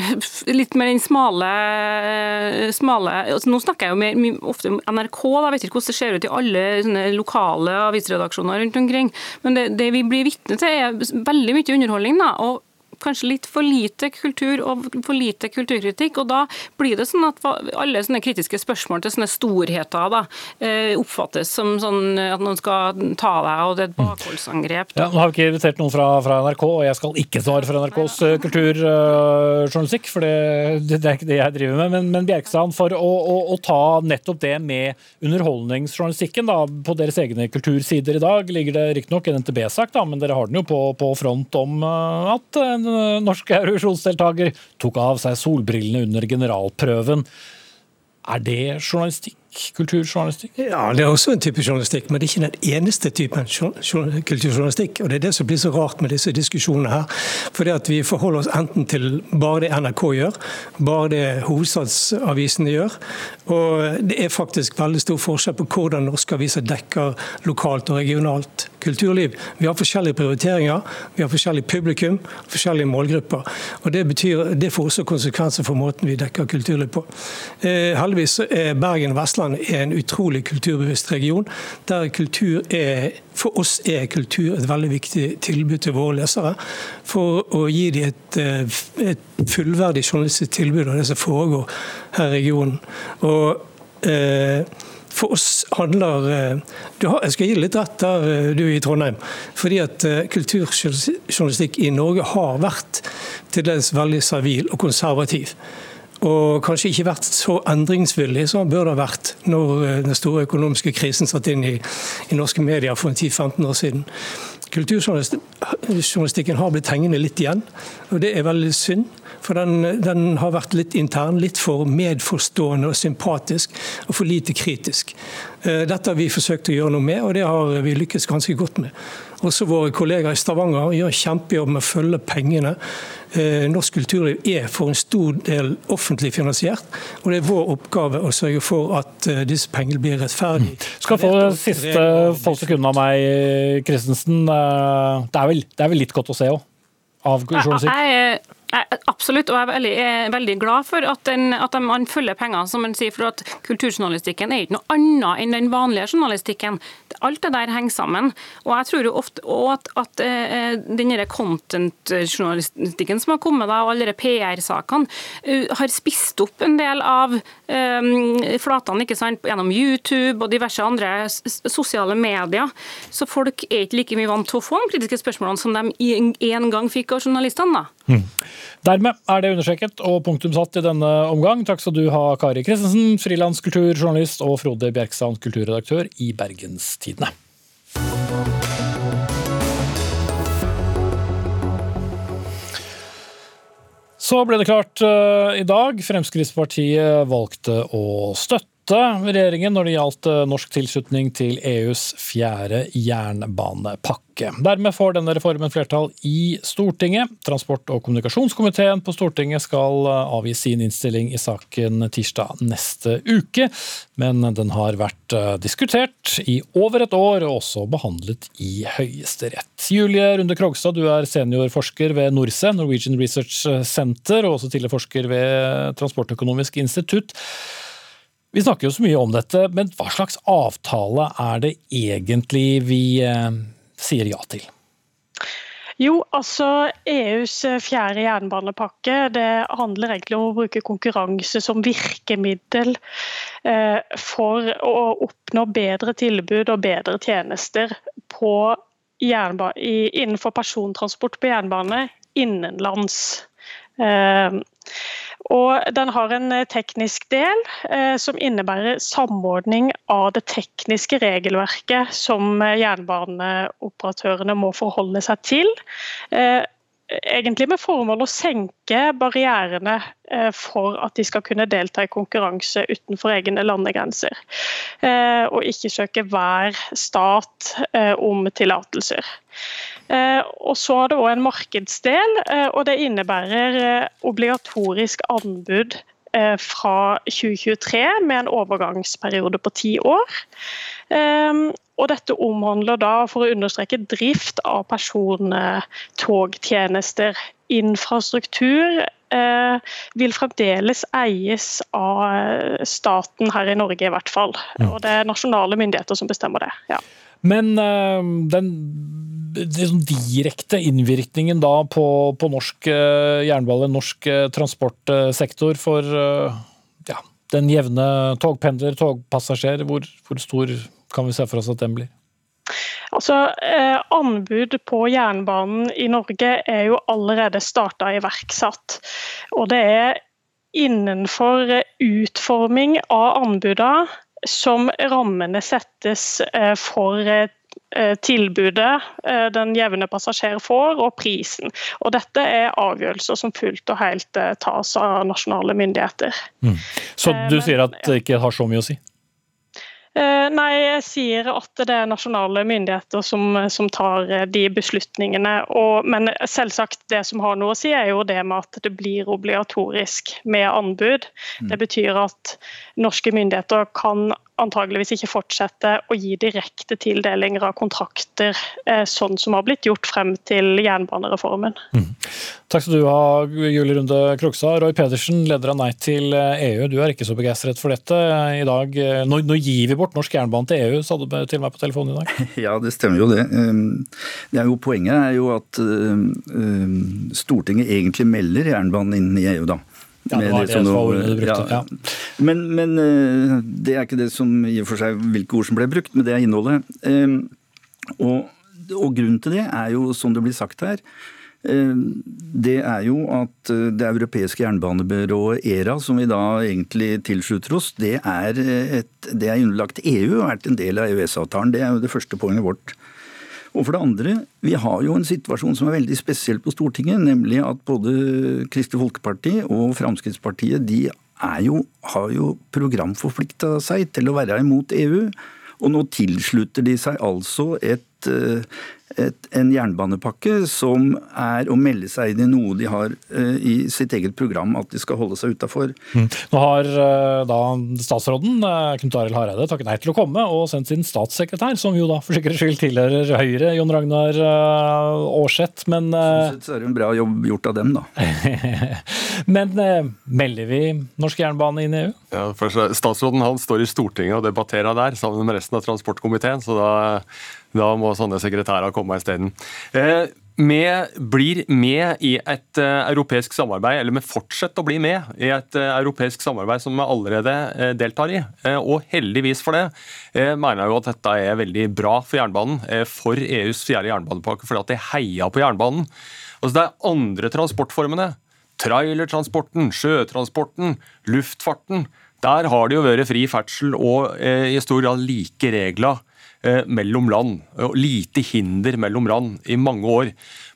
litt mer den smale, eh, smale altså Nå snakker jeg jo mer, ofte om NRK, da, jeg vet ikke hvordan det ser ut i alle lokale avisredaksjoner rundt omkring. Men det, det vi blir vitne til, er veldig mye underholdning. da, og kanskje litt for lite kultur og for lite kulturkritikk. og Da blir det sånn at alle sånne kritiske spørsmål til sånne storheter da, eh, oppfattes som sånn at noen skal ta deg, og det er et bakholdsangrep. Ja, nå har vi ikke invitert noen fra, fra, NRK, og jeg skal ikke svare for NRKs uh, kulturjournalistikk, for det, det, er ikke det jeg driver med. Men, men Bjerkstrand, for å, å, å, ta nettopp det med underholdningsjournalistikken da, på deres egne kultursider i dag, ligger det riktignok en NTB-sak, men dere har den jo på, på front om at norsk eurovisjonsdeltaker tok av seg solbrillene under generalprøven. Er det journalistikk? Kulturjournalistikk? Ja, det er også en type journalistikk, men det er ikke den eneste typen kulturjournalistikk. og Det er det som blir så rart med disse diskusjonene her. For det at Vi forholder oss enten til bare det NRK gjør, bare det hovedstadsavisene gjør. Og det er faktisk veldig stor forskjell på hvordan norske aviser dekker lokalt og regionalt kulturliv. Vi har forskjellige prioriteringer, vi har forskjellig publikum, forskjellige målgrupper. Og Det betyr, det får også konsekvenser for måten vi dekker kulturliv på. Eh, heldigvis er Bergen og Vestland Vestland er en utrolig kulturbevisst region, der kultur er for oss er kultur et veldig viktig tilbud til våre lesere. For å gi dem et, eh, et fullverdig journalistisk tilbud av det som foregår her i regionen. Og eh, for oss handler eh, har, Jeg skal gi litt rett der, du er i Trondheim. Fordi at kulturjournalistikk i Norge har vært til dels veldig servil og konservativ og kanskje ikke vært så endringsvillig som han burde ha vært når eh, den store økonomiske krisen satt inn i, i norske medier for 10-15 år siden. Kulturjournalistikken har blitt hengende litt igjen, og det er veldig synd. For den, den, har vært litt intern, litt for medforstående og sympatisk, og for lite kritisk. Eh, dette har vi forsøkt å gjøre noe med, og det har vi lykkes ganske godt med. Også våre kollegaer i Stavanger gjør kjempejobb med å følge pengene. Eh, norsk kulturliv er for en stor del offentlig finansiert, og det er vår oppgave å sørge for at eh, disse pengene blir rettferdige. Mm. Skal få det siste få sekundene av meg, Christensen. Det er vel, det er vel litt godt å se òg? Av journalistikk? Absolutt, og jeg er veldig, er veldig glad for at, den, at, man følger pengene. som man sier, for at Kulturjournalistikken er ikke noe annet enn den vanlige journalistikken. Alt det der henger sammen. Og jeg tror jo ofte at, at uh, den content-journalistikken som har kommet, da, og alle PR-sakene, uh, har spist opp en del av flatene ikke sant, gjennom YouTube og diverse andre sosiale medier. Så folk er ikke like mye vant til å få de kritiske spørsmålene som de en gang fikk av journalistene. da. Mm. Dermed er det understreket og punktum satt i denne omgang. Takk skal du ha, Kari Kristensen, frilanskulturjournalist, og Frode Bjerksand, kulturredaktør i Bergenstidene. Så ble det klart uh, i dag. Fremskrittspartiet valgte å støtte regjeringen når det gjaldt eh, norsk tilslutning til EUs fjerde jernbanepakke. Dermed får denne reformen flertall i Stortinget. Transport- og kommunikasjonskomiteen på Stortinget skal eh, avgi sin innstilling i saken tirsdag neste uke, men den har vært diskutert i over et år og også behandlet i Høyesterett. Julie Runde Krogstad, du er seniorforsker ved NORCE, Norwegian Research Center, og også tidligere forsker ved Transportøkonomisk institutt. Vi snakker jo så mye om dette, men hva slags avtale er det egentlig vi eh, sier ja til? Jo, altså EUs fjerde jernbanepakke det handler egentlig om å bruke konkurranse som virkemiddel eh, for å oppnå bedre tilbud og bedre tjenester på innenfor persontransport på jernbane innenlands. Eh, og den har en eh, teknisk del eh, som innebærer samordning av det tekniske regelverket som eh, jernbaneoperatørene må forholde seg til. Egentlig med formål å senke barrierene eh, for at de skal kunne delta i konkurranse utenfor egne landegrenser. Eh, og ikke søke hver stat om tillatelser. Eh, og så er det òg en markedsdel, eh, og det innebærer eh, obligatorisk anbud fra 2023 med en overgangsperiode på ti år. Og dette omhandler da, for å understreke, drift av persontogtjenester. Infrastruktur vil fremdeles eies av staten her i Norge, i hvert fall. Og det er nasjonale myndigheter som bestemmer det. ja. Men den liksom direkte innvirkningen da på, på norsk eh, jernbane, norsk eh, transportsektor for eh, ja, den jevne togpendler, togpassasjer, hvor, hvor, stor kan vi se for oss at den blir? Altså, eh, Anbud på jernbanen i Norge er jo allerede starta iverksatt. Og det er innenfor utforming av anbudene som rammene settes for Eh, tilbudet eh, den jevne passasjer får, og prisen. Og Dette er avgjørelser som fullt og helt eh, tas av nasjonale myndigheter. Mm. Så du sier at det ikke har så mye å si? Nei, jeg sier at det er nasjonale myndigheter som, som tar de beslutningene. Og, men selvsagt, det som har noe å si, er jo det med at det blir obligatorisk med anbud. Mm. Det betyr at norske myndigheter kan antageligvis ikke fortsette å gi direkte tildelinger av kontrakter, eh, sånn som har blitt gjort frem til jernbanereformen. Mm. Takk skal du ha, Julie Runde Krokstad. Roy Pedersen, leder av Nei til EU. Du er ikke så begeistret for dette i dag. Nå, nå, gir vi bort norsk jernbane til EU, sa du til meg på telefonen i dag. Ja, det stemmer jo det. Ehm, det er jo, poenget er jo at ehm, ehm, Stortinget egentlig melder jernbanen inn i EU, da. Ja, det var det som var du brukte. Ja. Ja. Men, men, eh, det er ikke det som i og for seg hvilke ord som ble brukt, men det er innholdet. Ehm, og, og grunnen til det er jo, som det blir sagt her, ehm, det er jo at eh, det europeiske jernbanebyrået ERA, som vi da egentlig tilslutter oss, det er, et, det er underlagt EU og vært en del av EØS-avtalen. Det er jo det første poenget vårt. Og for det andre, vi har jo en situasjon som er veldig spesiell på Stortinget, nemlig at både Kristelig Folkeparti og Fremskrittspartiet de jo, har jo programforplikta seg til å være imot EU. Og nå tilslutter de seg altså et Eh, et, en jernbanepakke som er å melde seg inn i noe de har uh, i sitt eget program at de skal holde seg utafor. Mm. Nå har uh, da statsråden uh, Knut Arild Hareide takket nei til å komme og sendt sin statssekretær, som jo da for sikkerhets skyld tilhører Høyre, Jon Ragnar Aarseth, men Sånn sett så er det en bra jobb gjort av dem, da. men melder vi norsk jernbane inn i EU? Ja, for Statsråden han står i Stortinget og debatterer der sammen med resten av transportkomiteen, så da da må sånne sekretærer komme isteden. Eh, med, blir med i et uh, europeisk samarbeid, eller vi fortsetter å bli med i et uh, europeisk samarbeid som vi allerede uh, deltar i. og heldigvis for det mener jeg jo at dette er veldig bra for jernbanen, for EUs fjerde jernbanepakke, fordi at de heier på jernbanen. Altså Det er andre transportformene. Trailertransporten, sjøtransporten, luftfarten. Der har det jo vært fri ferdsel og eh, i stor grad like regler eh, mellom land. Og lite hinder mellom land i mange år.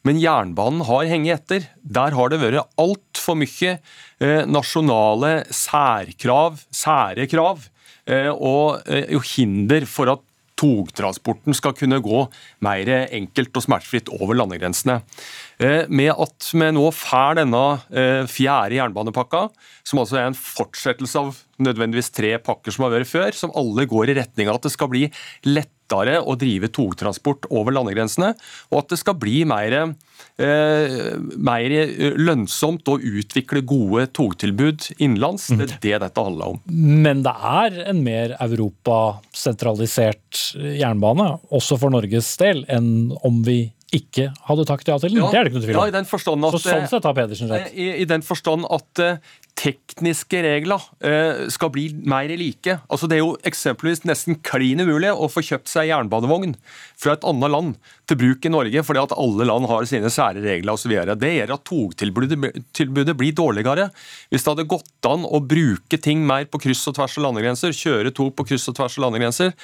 Men jernbanen har hengt etter. Der har det vært altfor mye eh, nasjonale særkrav, sære krav, eh, og eh, hinder for at togtransporten skal kunne gå mer enkelt og smertefritt over landegrensene. Eh, med at vi nå får denne eh, fjerde jernbanepakka, som altså er en fortsettelse av nødvendigvis tre pakker som har vært før, som alle går i retning av at det skal bli lettere å drive togtransport over landegrensene, og at det skal bli mer, eh, mer lønnsomt å utvikle gode togtilbud innenlands. Det er det dette handler om. Men det er en mer europasentralisert jernbane, også for Norges del, enn om vi ikke hadde takket ja til. Ja, det er det ikke noe tvil om. Ja, i den forstand at, Så sånn sett har Pedersen rett. I, I den forstand at uh, tekniske regler uh, skal bli mer like. Altså Det er jo eksempelvis nesten klin umulig å få kjøpt seg jernbanevogn fra et annet land til bruk i Norge, fordi at alle land har sine sære regler osv. Det gjør at togtilbudet blir dårligere. Hvis det hadde gått an å bruke ting mer på kryss og tvers av landegrenser, kjøre tog på kryss og tvers av landegrenser,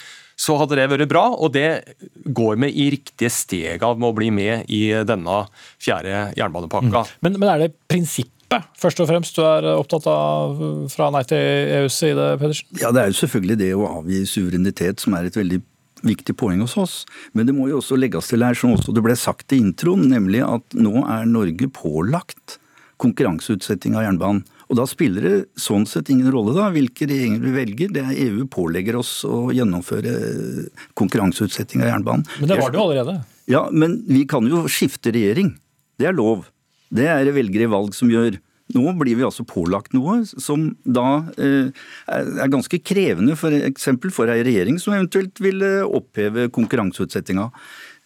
så hadde det vært bra, og det går vi i riktige steg av med å bli med i denne fjerde jernbanepakka. Men, men er det prinsippet først og fremst du er opptatt av fra Nei til EUs side, Pedersen? Ja, det er jo selvfølgelig det å avgi suverenitet som er et veldig viktig poeng hos oss. Men det må jo også legges til her, som også det ble sagt i introen, nemlig at nå er Norge pålagt konkurranseutsetting av jernbanen. Og Da spiller det sånn sett ingen rolle da, hvilke regjeringer vi velger. Det er EU pålegger oss å gjennomføre konkurranseutsetting av jernbanen. Men det var det jo allerede. Ja, men vi kan jo skifte regjering. Det er lov. Det er det velgere i valg som gjør. Nå blir vi altså pålagt noe som da eh, er ganske krevende for eksempel for ei regjering som eventuelt ville oppheve konkurranseutsettinga.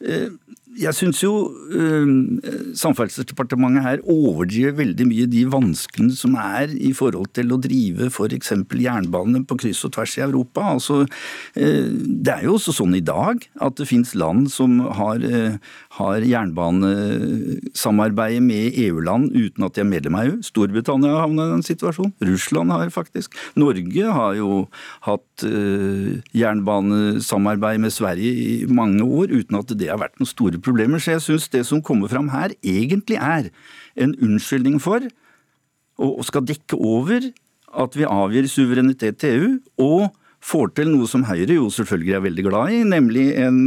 Eh, jeg syns jo øh, Samferdselsdepartementet her overdriver veldig mye de vanskene som er i forhold til å drive f.eks. jernbane på kryss og tvers i Europa. Altså, øh, det er jo også sånn i dag at det finnes land som har, øh, har jernbanesamarbeid med EU-land uten at de er medlem av EU. Storbritannia har havnet i den situasjonen. Russland har faktisk. Norge har jo hatt jernbanesamarbeid med Sverige i mange år uten at det har vært noen store problemer. Så jeg syns det som kommer fram her, egentlig er en unnskyldning for, og skal dekke over, at vi avgir suverenitet til EU. og får til noe som Høyre jo selvfølgelig er veldig glad i, nemlig en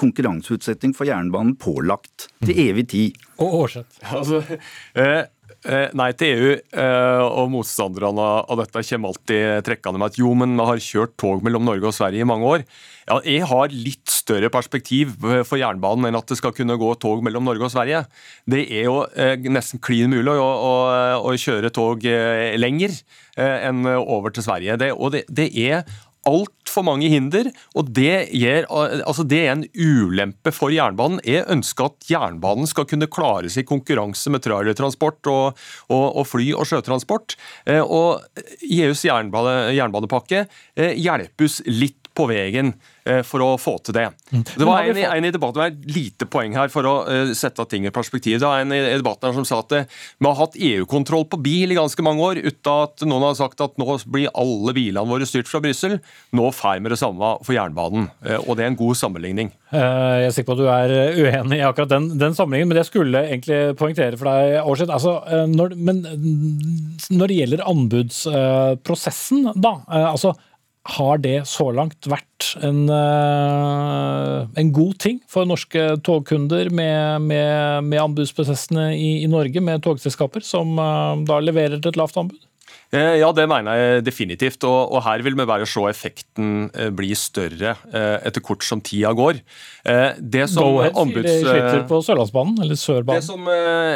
konkurranseutsetting for jernbanen pålagt til evig tid. Og årsett. Altså, eh, Nei til EU eh, og motstanderne av dette kommer alltid trekkende med at jo, men vi har kjørt tog mellom Norge og Sverige i mange år. Ja, jeg har litt større perspektiv for jernbanen enn at det skal kunne gå tog mellom Norge og Sverige. Det er jo eh, nesten klin mulig å, å, å, kjøre tog lenger enn over til Sverige. Det, og det, det er altfor mange hinder, og det, gir, altså det, er en ulempe for jernbanen. Jeg ønsker at jernbanen skal kunne klare seg i konkurranse med trailertransport og, og, og, fly- og sjøtransport. Eh, og EUs jernbane, jernbanepakke eh, hjelpes litt på veien eh, for å få til det. Mm. Det var en, en i debatten, et lite poeng her for å uh, sette ting i perspektiv. Det var en i debatten her som sa at uh, vi har hatt EU-kontroll på bil i ganske mange år uten at noen har sagt at nå blir alle bilene våre styrt fra Brussel. Nå får vi det samme for jernbanen, og det er en god sammenligning. Jeg er sikker på at du er uenig i akkurat den, den sammenligningen, men det skulle egentlig poengtere for deg, Årsid. Altså, når, men når det gjelder anbudsprosessen, da. altså har det så langt vært en, en god ting for norske togkunder med, med, med anbudsprosessene i, i, Norge, med togselskaper som da leverer til et lavt anbud? Eh, ja, det mener jeg definitivt. Og, her vil vi bare se effekten eh, bli større eh, etter kort som tida går. Det som Go-Ahead anbuds... sliter på Sørlandsbanen, eller Sørbanen? Det som,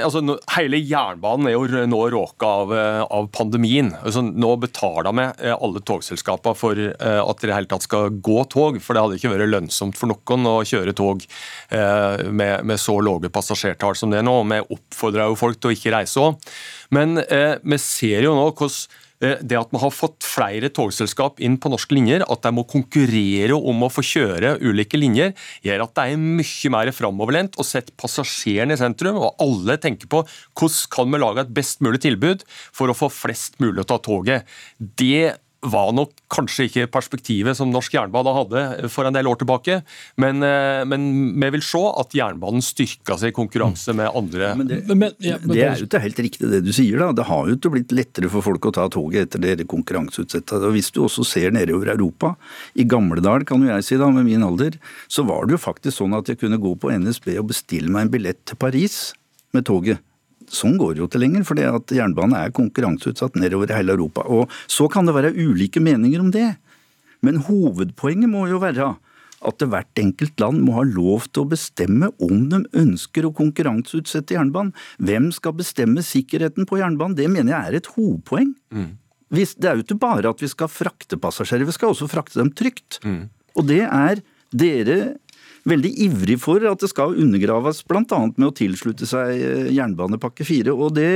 altså, hele jernbanen er jo nå råka av, av pandemien. Altså, nå betaler vi alle togselskapene for at det i hele tatt skal gå tog. For det hadde ikke vært lønnsomt for noen å kjøre tog med, med så lave passasjertall som det er nå. Vi oppfordrer jo folk til å ikke reise òg. Men eh, vi ser jo nå hvordan Eh, det at man har fått flere togselskap inn på norske linjer, at de må konkurrere om å få kjøre ulike linjer, gjør at det er mye mer framoverlent å sette passasjeren i sentrum. Og alle tenker på hvordan kan vi lage et best mulig tilbud for å få flest mulig til å ta toget. Det var nok kanskje ikke perspektivet som norsk jernbane hadde for en del år tilbake, men, eh, men vi vil se at jernbanen styrka seg i konkurranse med andre. Men det, men, ja, men det, er jo ikke helt riktig det du sier. da. Det har jo ikke blitt lettere for folk å ta toget etter det konkurranseutsatte. Hvis du også ser nedover Europa, i Gamledal kan jo jeg si da, med min alder, så var det jo faktisk sånn at jeg kunne gå på NSB og bestille meg en billett til Paris med toget sånn går det jo ikke lenger, for jernbanen er konkurranseutsatt nedover i hele Europa. Og Så kan det være ulike meninger om det, men hovedpoenget må jo være at hvert enkelt land må ha lov til å bestemme om de ønsker å konkurranseutsette jernbanen. Hvem skal bestemme sikkerheten på jernbanen? Det mener jeg er et hovedpoeng. Mm. Det er jo ikke bare at vi skal frakte passasjerer, vi skal også frakte dem trygt. Mm. Og det er dere veldig ivrig for at det skal undergraves, bl.a. med å tilslutte seg eh, jernbanepakke 4. Og det,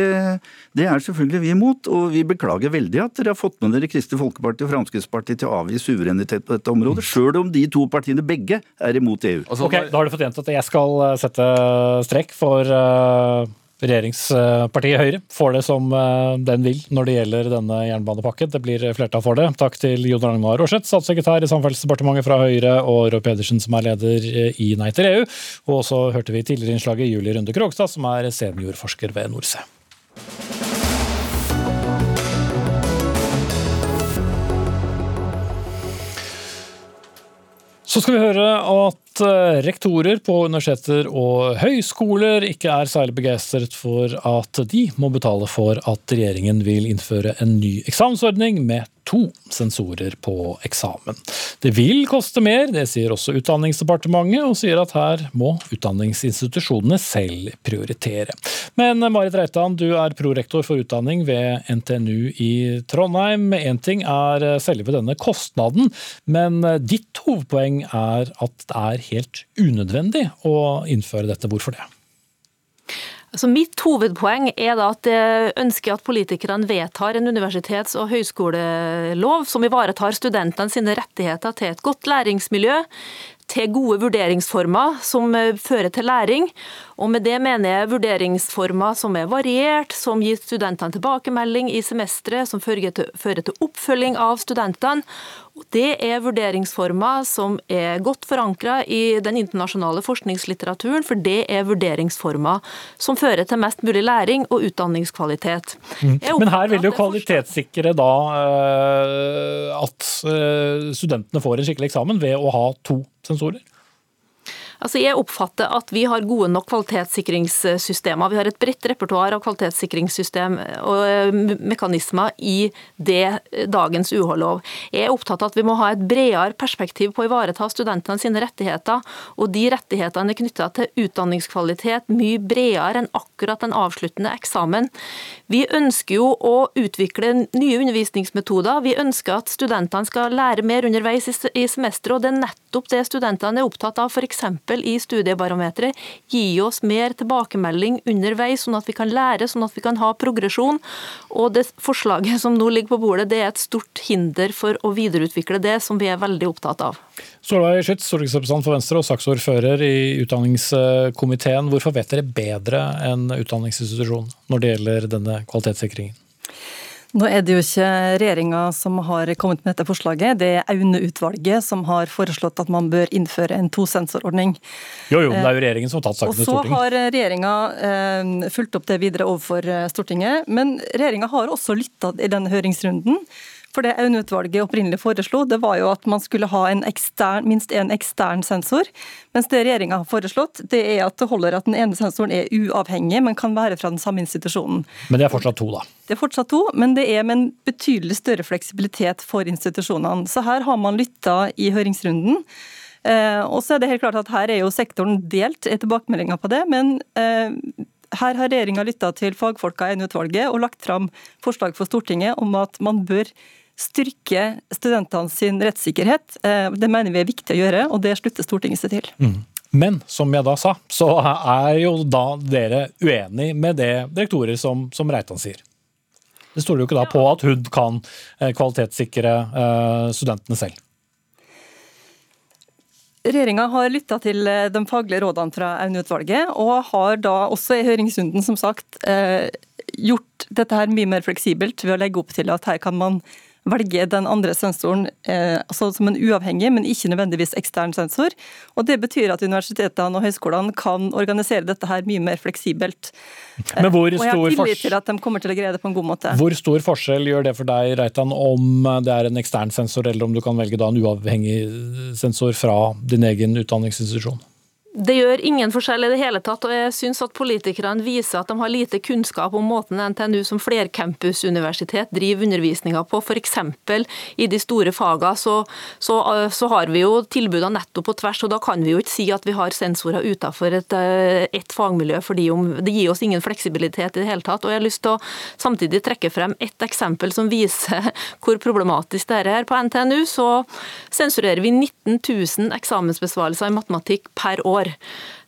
det, er selvfølgelig vi imot, og vi beklager veldig at dere har fått med dere Kristelig Folkeparti og Fremskrittspartiet til å avgi suverenitet på dette området, sjøl om de to partiene begge er imot EU. Ok, Da har du fått gjentatt at jeg skal eh, sette strekk for uh regjeringspartiet Høyre får det som eh, den vil når det gjelder denne jernbanepakken. Det blir flertall for det. Takk til Jon Ragnar Aarseth, statssekretær i Samferdselsdepartementet fra Høyre, og Roy Pedersen, som er leder i Nei til EU. Og så hørte vi tidligere innslaget Julie Runde Krogstad, som er seniorforsker ved Norse. Så skal vi høre at Eh, rektorer på universiteter og høyskoler ikke er særlig begeistret for at de må betale for at regjeringen vil innføre en ny eksamensordning med to sensorer på eksamen. Det vil koste mer, det sier også Utdanningsdepartementet, og sier at her må utdanningsinstitusjonene selv prioritere. Men Marit Reitan, du er prorektor for utdanning ved NTNU i Trondheim. Én ting er selve denne kostnaden, men ditt hovedpoeng er at det er helt unødvendig å innføre dette. Hvorfor det? Altså mitt hovedpoeng er at jeg ønsker at politikerne vedtar en universitets- og høyskolelov som ivaretar studentene sine rettigheter til et godt læringsmiljø, til gode vurderingsformer som eh, fører til læring. Og med det mener jeg vurderingsformer som er variert, som gir studentene tilbakemelding i semesteret, som fører til, fører til oppfølging av studentene. Det er vurderingsformer som er godt forankra i den internasjonale forskningslitteraturen, for det er vurderingsformer som fører til mest mulig læring og utdanningskvalitet. Mm. Men her vil jo kvalitetssikre da uh, at uh, studentene får en skikkelig eksamen ved å ha to sensorer? Altså, jeg oppfatter at vi har gode nok kvalitetssikringssystemer. Vi har et bredt repertoar av kvalitetssikringssystem og eh, mekanismer i det eh, dagens UH-lov. Jeg er opptatt av at vi må ha et bredere perspektiv på å ivareta studentene sine rettigheter. Og de rettighetene er knytta til utdanningskvalitet mye bredere enn akkurat den avsluttende eksamen. Vi ønsker jo å utvikle nye undervisningsmetoder. Vi ønsker at studentene skal lære mer underveis i semesteret, og det er nettopp det studentene er opptatt av. F.eks i Studiebarometeret gi oss mer tilbakemelding underveis, sånn at vi kan lære, sånn at vi kan ha progresjon. Og det forslaget som nå ligger på bordet, det er et stort hinder for å videreutvikle det, som vi er veldig opptatt av. Solveig Skytz, stortingsrepresentant for Venstre og saksordfører i utdanningskomiteen. Hvorfor vet dere bedre enn utdanningsinstitusjonen når det gjelder denne kvalitetssikringen? Nå er det jo ikke regjeringa som har kommet med dette forslaget, det er Aune-utvalget som har foreslått at man bør innføre en tosensorordning. Jo, jo, det er jo regjeringen som har tatt saken til Stortinget. Og så har regjeringa eh, fulgt opp det videre overfor eh, Stortinget. Men regjeringa har også lytta i denne høringsrunden. For det Aune-utvalget opprinnelig foreslo, det var jo at man skulle ha en ekstern, minst en ekstern sensor. Mens det regjeringa har foreslått, det er at det holder at den ene sensoren er uavhengig, men kan være fra den samme institusjonen. Men det er fortsatt to, da? Det er fortsatt to, men det er med en betydelig større fleksibilitet for institusjonene. Så her har man lytta i høringsrunden. Eh, og så er det helt klart at Her er jo sektoren delt, er tilbakemeldinga på det. Men eh, her har regjeringa lytta til fagfolka i utvalget og lagt fram forslag for Stortinget om at man bør styrke studentene sin rettssikkerhet. Eh, det mener vi er viktig å gjøre, og det slutter Stortinget seg til. Mm. Men som jeg da sa, så er jo da dere uenig med det direktorer som, som Reitan sier? Det stoler jo ikke da på at HUD kan kvalitetssikre studentene selv. Regjeringa har lytta til de faglige rådene fra Aune-utvalget, og har da også i høringsrunden som sagt gjort dette her mye mer fleksibelt ved å legge opp til at her kan man velge den andre sensoren eh, altså som en uavhengig, men ikke nødvendigvis ekstern sensor. Og Det betyr at universitetene og høyskolene kan organisere dette her mye mer fleksibelt. Men hvor og jeg har tillit til at de kommer til å greie det på en god måte. Hvor stor forskjell gjør det for deg, Reitan, om det er en ekstern sensor, eller om du kan velge da en uavhengig sensor fra din egen utdanningsinstitusjon? Det gjør ingen forskjell i det hele tatt, og jeg syns at politikerne viser at de har lite kunnskap om måten NTNU som flercampusuniversitet driver undervisninga på. F.eks. i de store fagene så, så, så, har vi jo tilbudene nettopp på tvers, og da kan vi jo ikke si at vi har sensorer utenfor et, eh, et fagmiljø, fordi det gir oss ingen fleksibilitet i det hele tatt. Og jeg har lyst til å samtidig trekke frem ett eksempel som viser hvor problematisk det er. her. På NTNU så sensurerer vi 19 000 eksamensbesvarelser i matematikk per år år.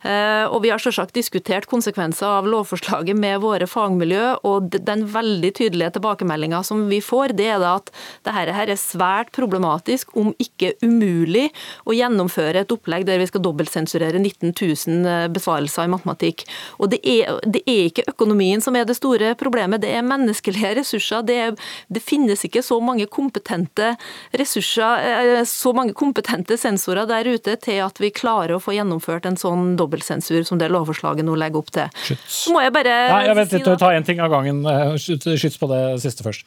Eh, og Vi har selvsagt diskutert konsekvenser av lovforslaget med våre fagmiljø, og den veldig tydelige tilbakemeldinga som vi får, det er at dette her er svært problematisk, om ikke umulig, å gjennomføre et opplegg der vi skal dobbeltsensurere 19 000 eh, besvarelser i matematikk. Og det er, det er, ikke økonomien som er det store problemet, det er menneskelige ressurser. Det, er, det finnes ikke så mange kompetente ressurser, eh, så mange kompetente sensorer der ute til at vi klarer å få gjennomført en sånn dobbeltsensurering dobbeltsensur som det lovforslaget nå legger opp til. Skyts. Så må jeg bare Nei, jeg vet ikke, Ta én ting av gangen. Eh, skyts på det siste først.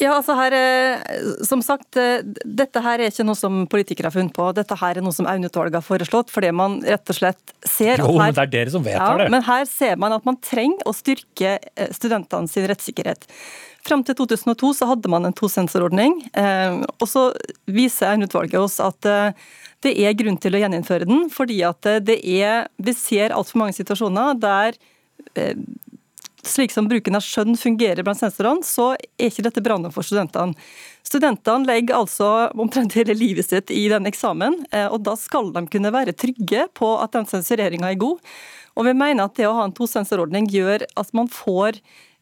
Ja, altså her, eh, som sagt, eh, Dette her er ikke noe som politikere har funnet på. Dette her er noe som Aune-utvalget har foreslått, fordi man rett og slett ser jo, her, men det er dere som vedtar ja, det. Men her ser man at man trenger å styrke studentene sin rettssikkerhet. Fram til 2002 så hadde man en tosensorordning, og så viser Aune-utvalget oss at det er grunn til å gjeninnføre den, fordi at det er Vi ser altfor mange situasjoner der eh, slik som bruken av skjønn fungerer blant sensorene, så er ikke dette bra nok for studentene. Studentene legger altså omtrent hele livet sitt i den eksamen, eh, og da skal de kunne være trygge på at den sensureringa er god. Og vi mener at det å ha en tosensorordning gjør at man får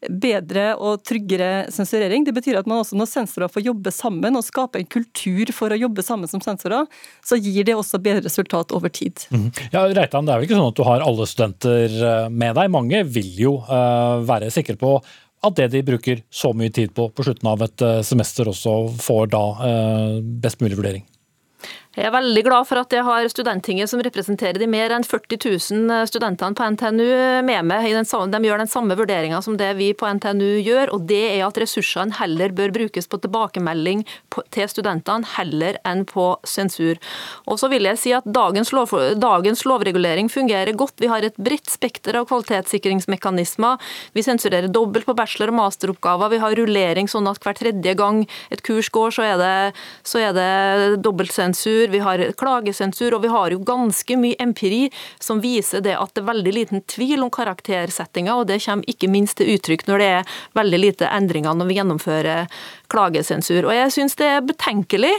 bedre og tryggere sensurering. Det betyr at man også når sensorer får jobbe sammen og skape en kultur for å jobbe sammen som sensorer, så gir det også bedre resultat over tid. Mm. Ja, Reitan, det er vel ikke sånn at du har alle studenter eh, med deg. Mange vil jo uh, være sikre på at det de bruker så mye tid på på slutten av et uh, semester, også får da uh, best mulig vurdering. Jeg er veldig glad for at jeg har Studenttinget, som representerer de mer enn 40 000 eh, studentene på NTNU, med meg. De gjør den samme vurderinga som det vi på NTNU gjør, og det er at ressursene heller bør brukes på tilbakemelding til studentene, heller enn på sensur. Og så vil jeg si at dagens, lov, dagens lovregulering fungerer godt. Vi har et bredt spekter av kvalitetssikringsmekanismer. Vi sensurerer dobbelt på bachelor- og masteroppgaver. Vi har rullering sånn at hver tredje gang et kurs går, så er det, så er det dobbeltsensur sensur, vi har klagesensur, og vi har jo ganske mye empiri som viser det at det er veldig liten tvil om karaktersettinga, og det kommer ikke minst til uttrykk når det er veldig lite endringer når vi gjennomfører klagesensur. Og jeg syns det er betenkelig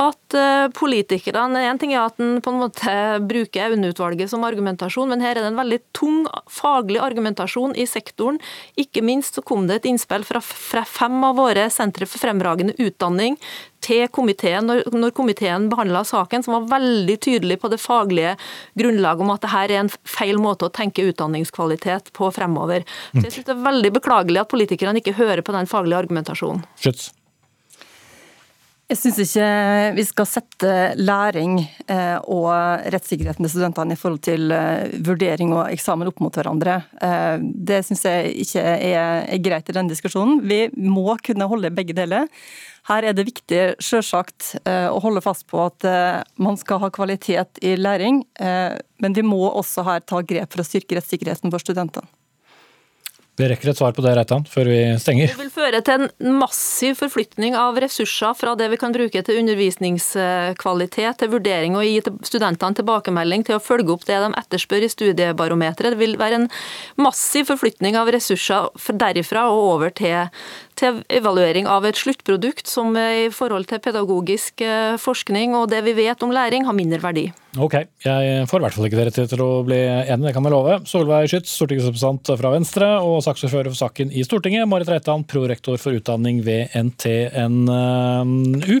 at eh, politikerne En ting er at en på en måte bruker Aune-utvalget som argumentasjon, men her er det en veldig tung faglig argumentasjon i sektoren. Ikke minst så kom det et innspill fra, fra fem av våre sentre for fremragende utdanning til komiteen når, når komiteen behandla saken, som var veldig tydelig på det faglige grunnlaget om at dette er en feil måte å tenke utdanningskvalitet på fremover. Så jeg synes Det er veldig beklagelig at politikerne ikke hører på den faglige argumentasjonen. Schütz. Jeg syns ikke vi skal sette læring eh, og rettssikkerheten til studentene i forhold til eh, vurdering og eksamen opp mot hverandre. Eh, det syns jeg ikke er greit i denne diskusjonen. Vi må kunne holde begge deler. Her er det viktig selvsagt å holde fast på at man skal ha kvalitet i læring, men vi må også her ta grep for å styrke rettssikkerheten for studentene. Vi rekker et svar på det, Reitan, før vi stenger. Det vil føre til en massiv forflytning av ressurser fra det vi kan bruke til undervisningskvalitet, til vurdering og gi studentene tilbakemelding, til å følge opp det de etterspør i studiebarometeret. Det vil være en massiv forflytning av ressurser derifra og over til, til evaluering av et sluttprodukt som i forhold til pedagogisk eh, forskning og det vi vet om læring, har mindre verdi. Ok, jeg får i hvert fall ikke dere til å bli enige, det kan jeg love. Solveig Skytz, stortingsrepresentant fra Venstre og saksordfører for saken i Stortinget. Marit Reitan, prorektor for utdanning ved NTNU.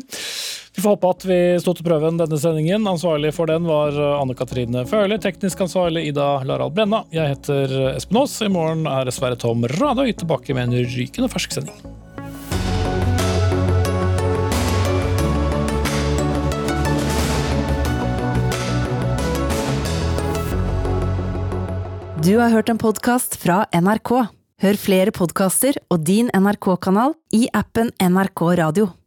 Vi får håpe at vi sto til prøven denne sendingen. Ansvarlig for den var Anne Katrine Føhler. Teknisk ansvarlig Ida Larald Brenna. Jeg heter Espen Aas. I morgen er Sverre Tom Radøy tilbake med en rykende fersk sending. Du har hørt en podkast fra NRK. Hør flere podkaster og din NRK-kanal i appen NRK Radio.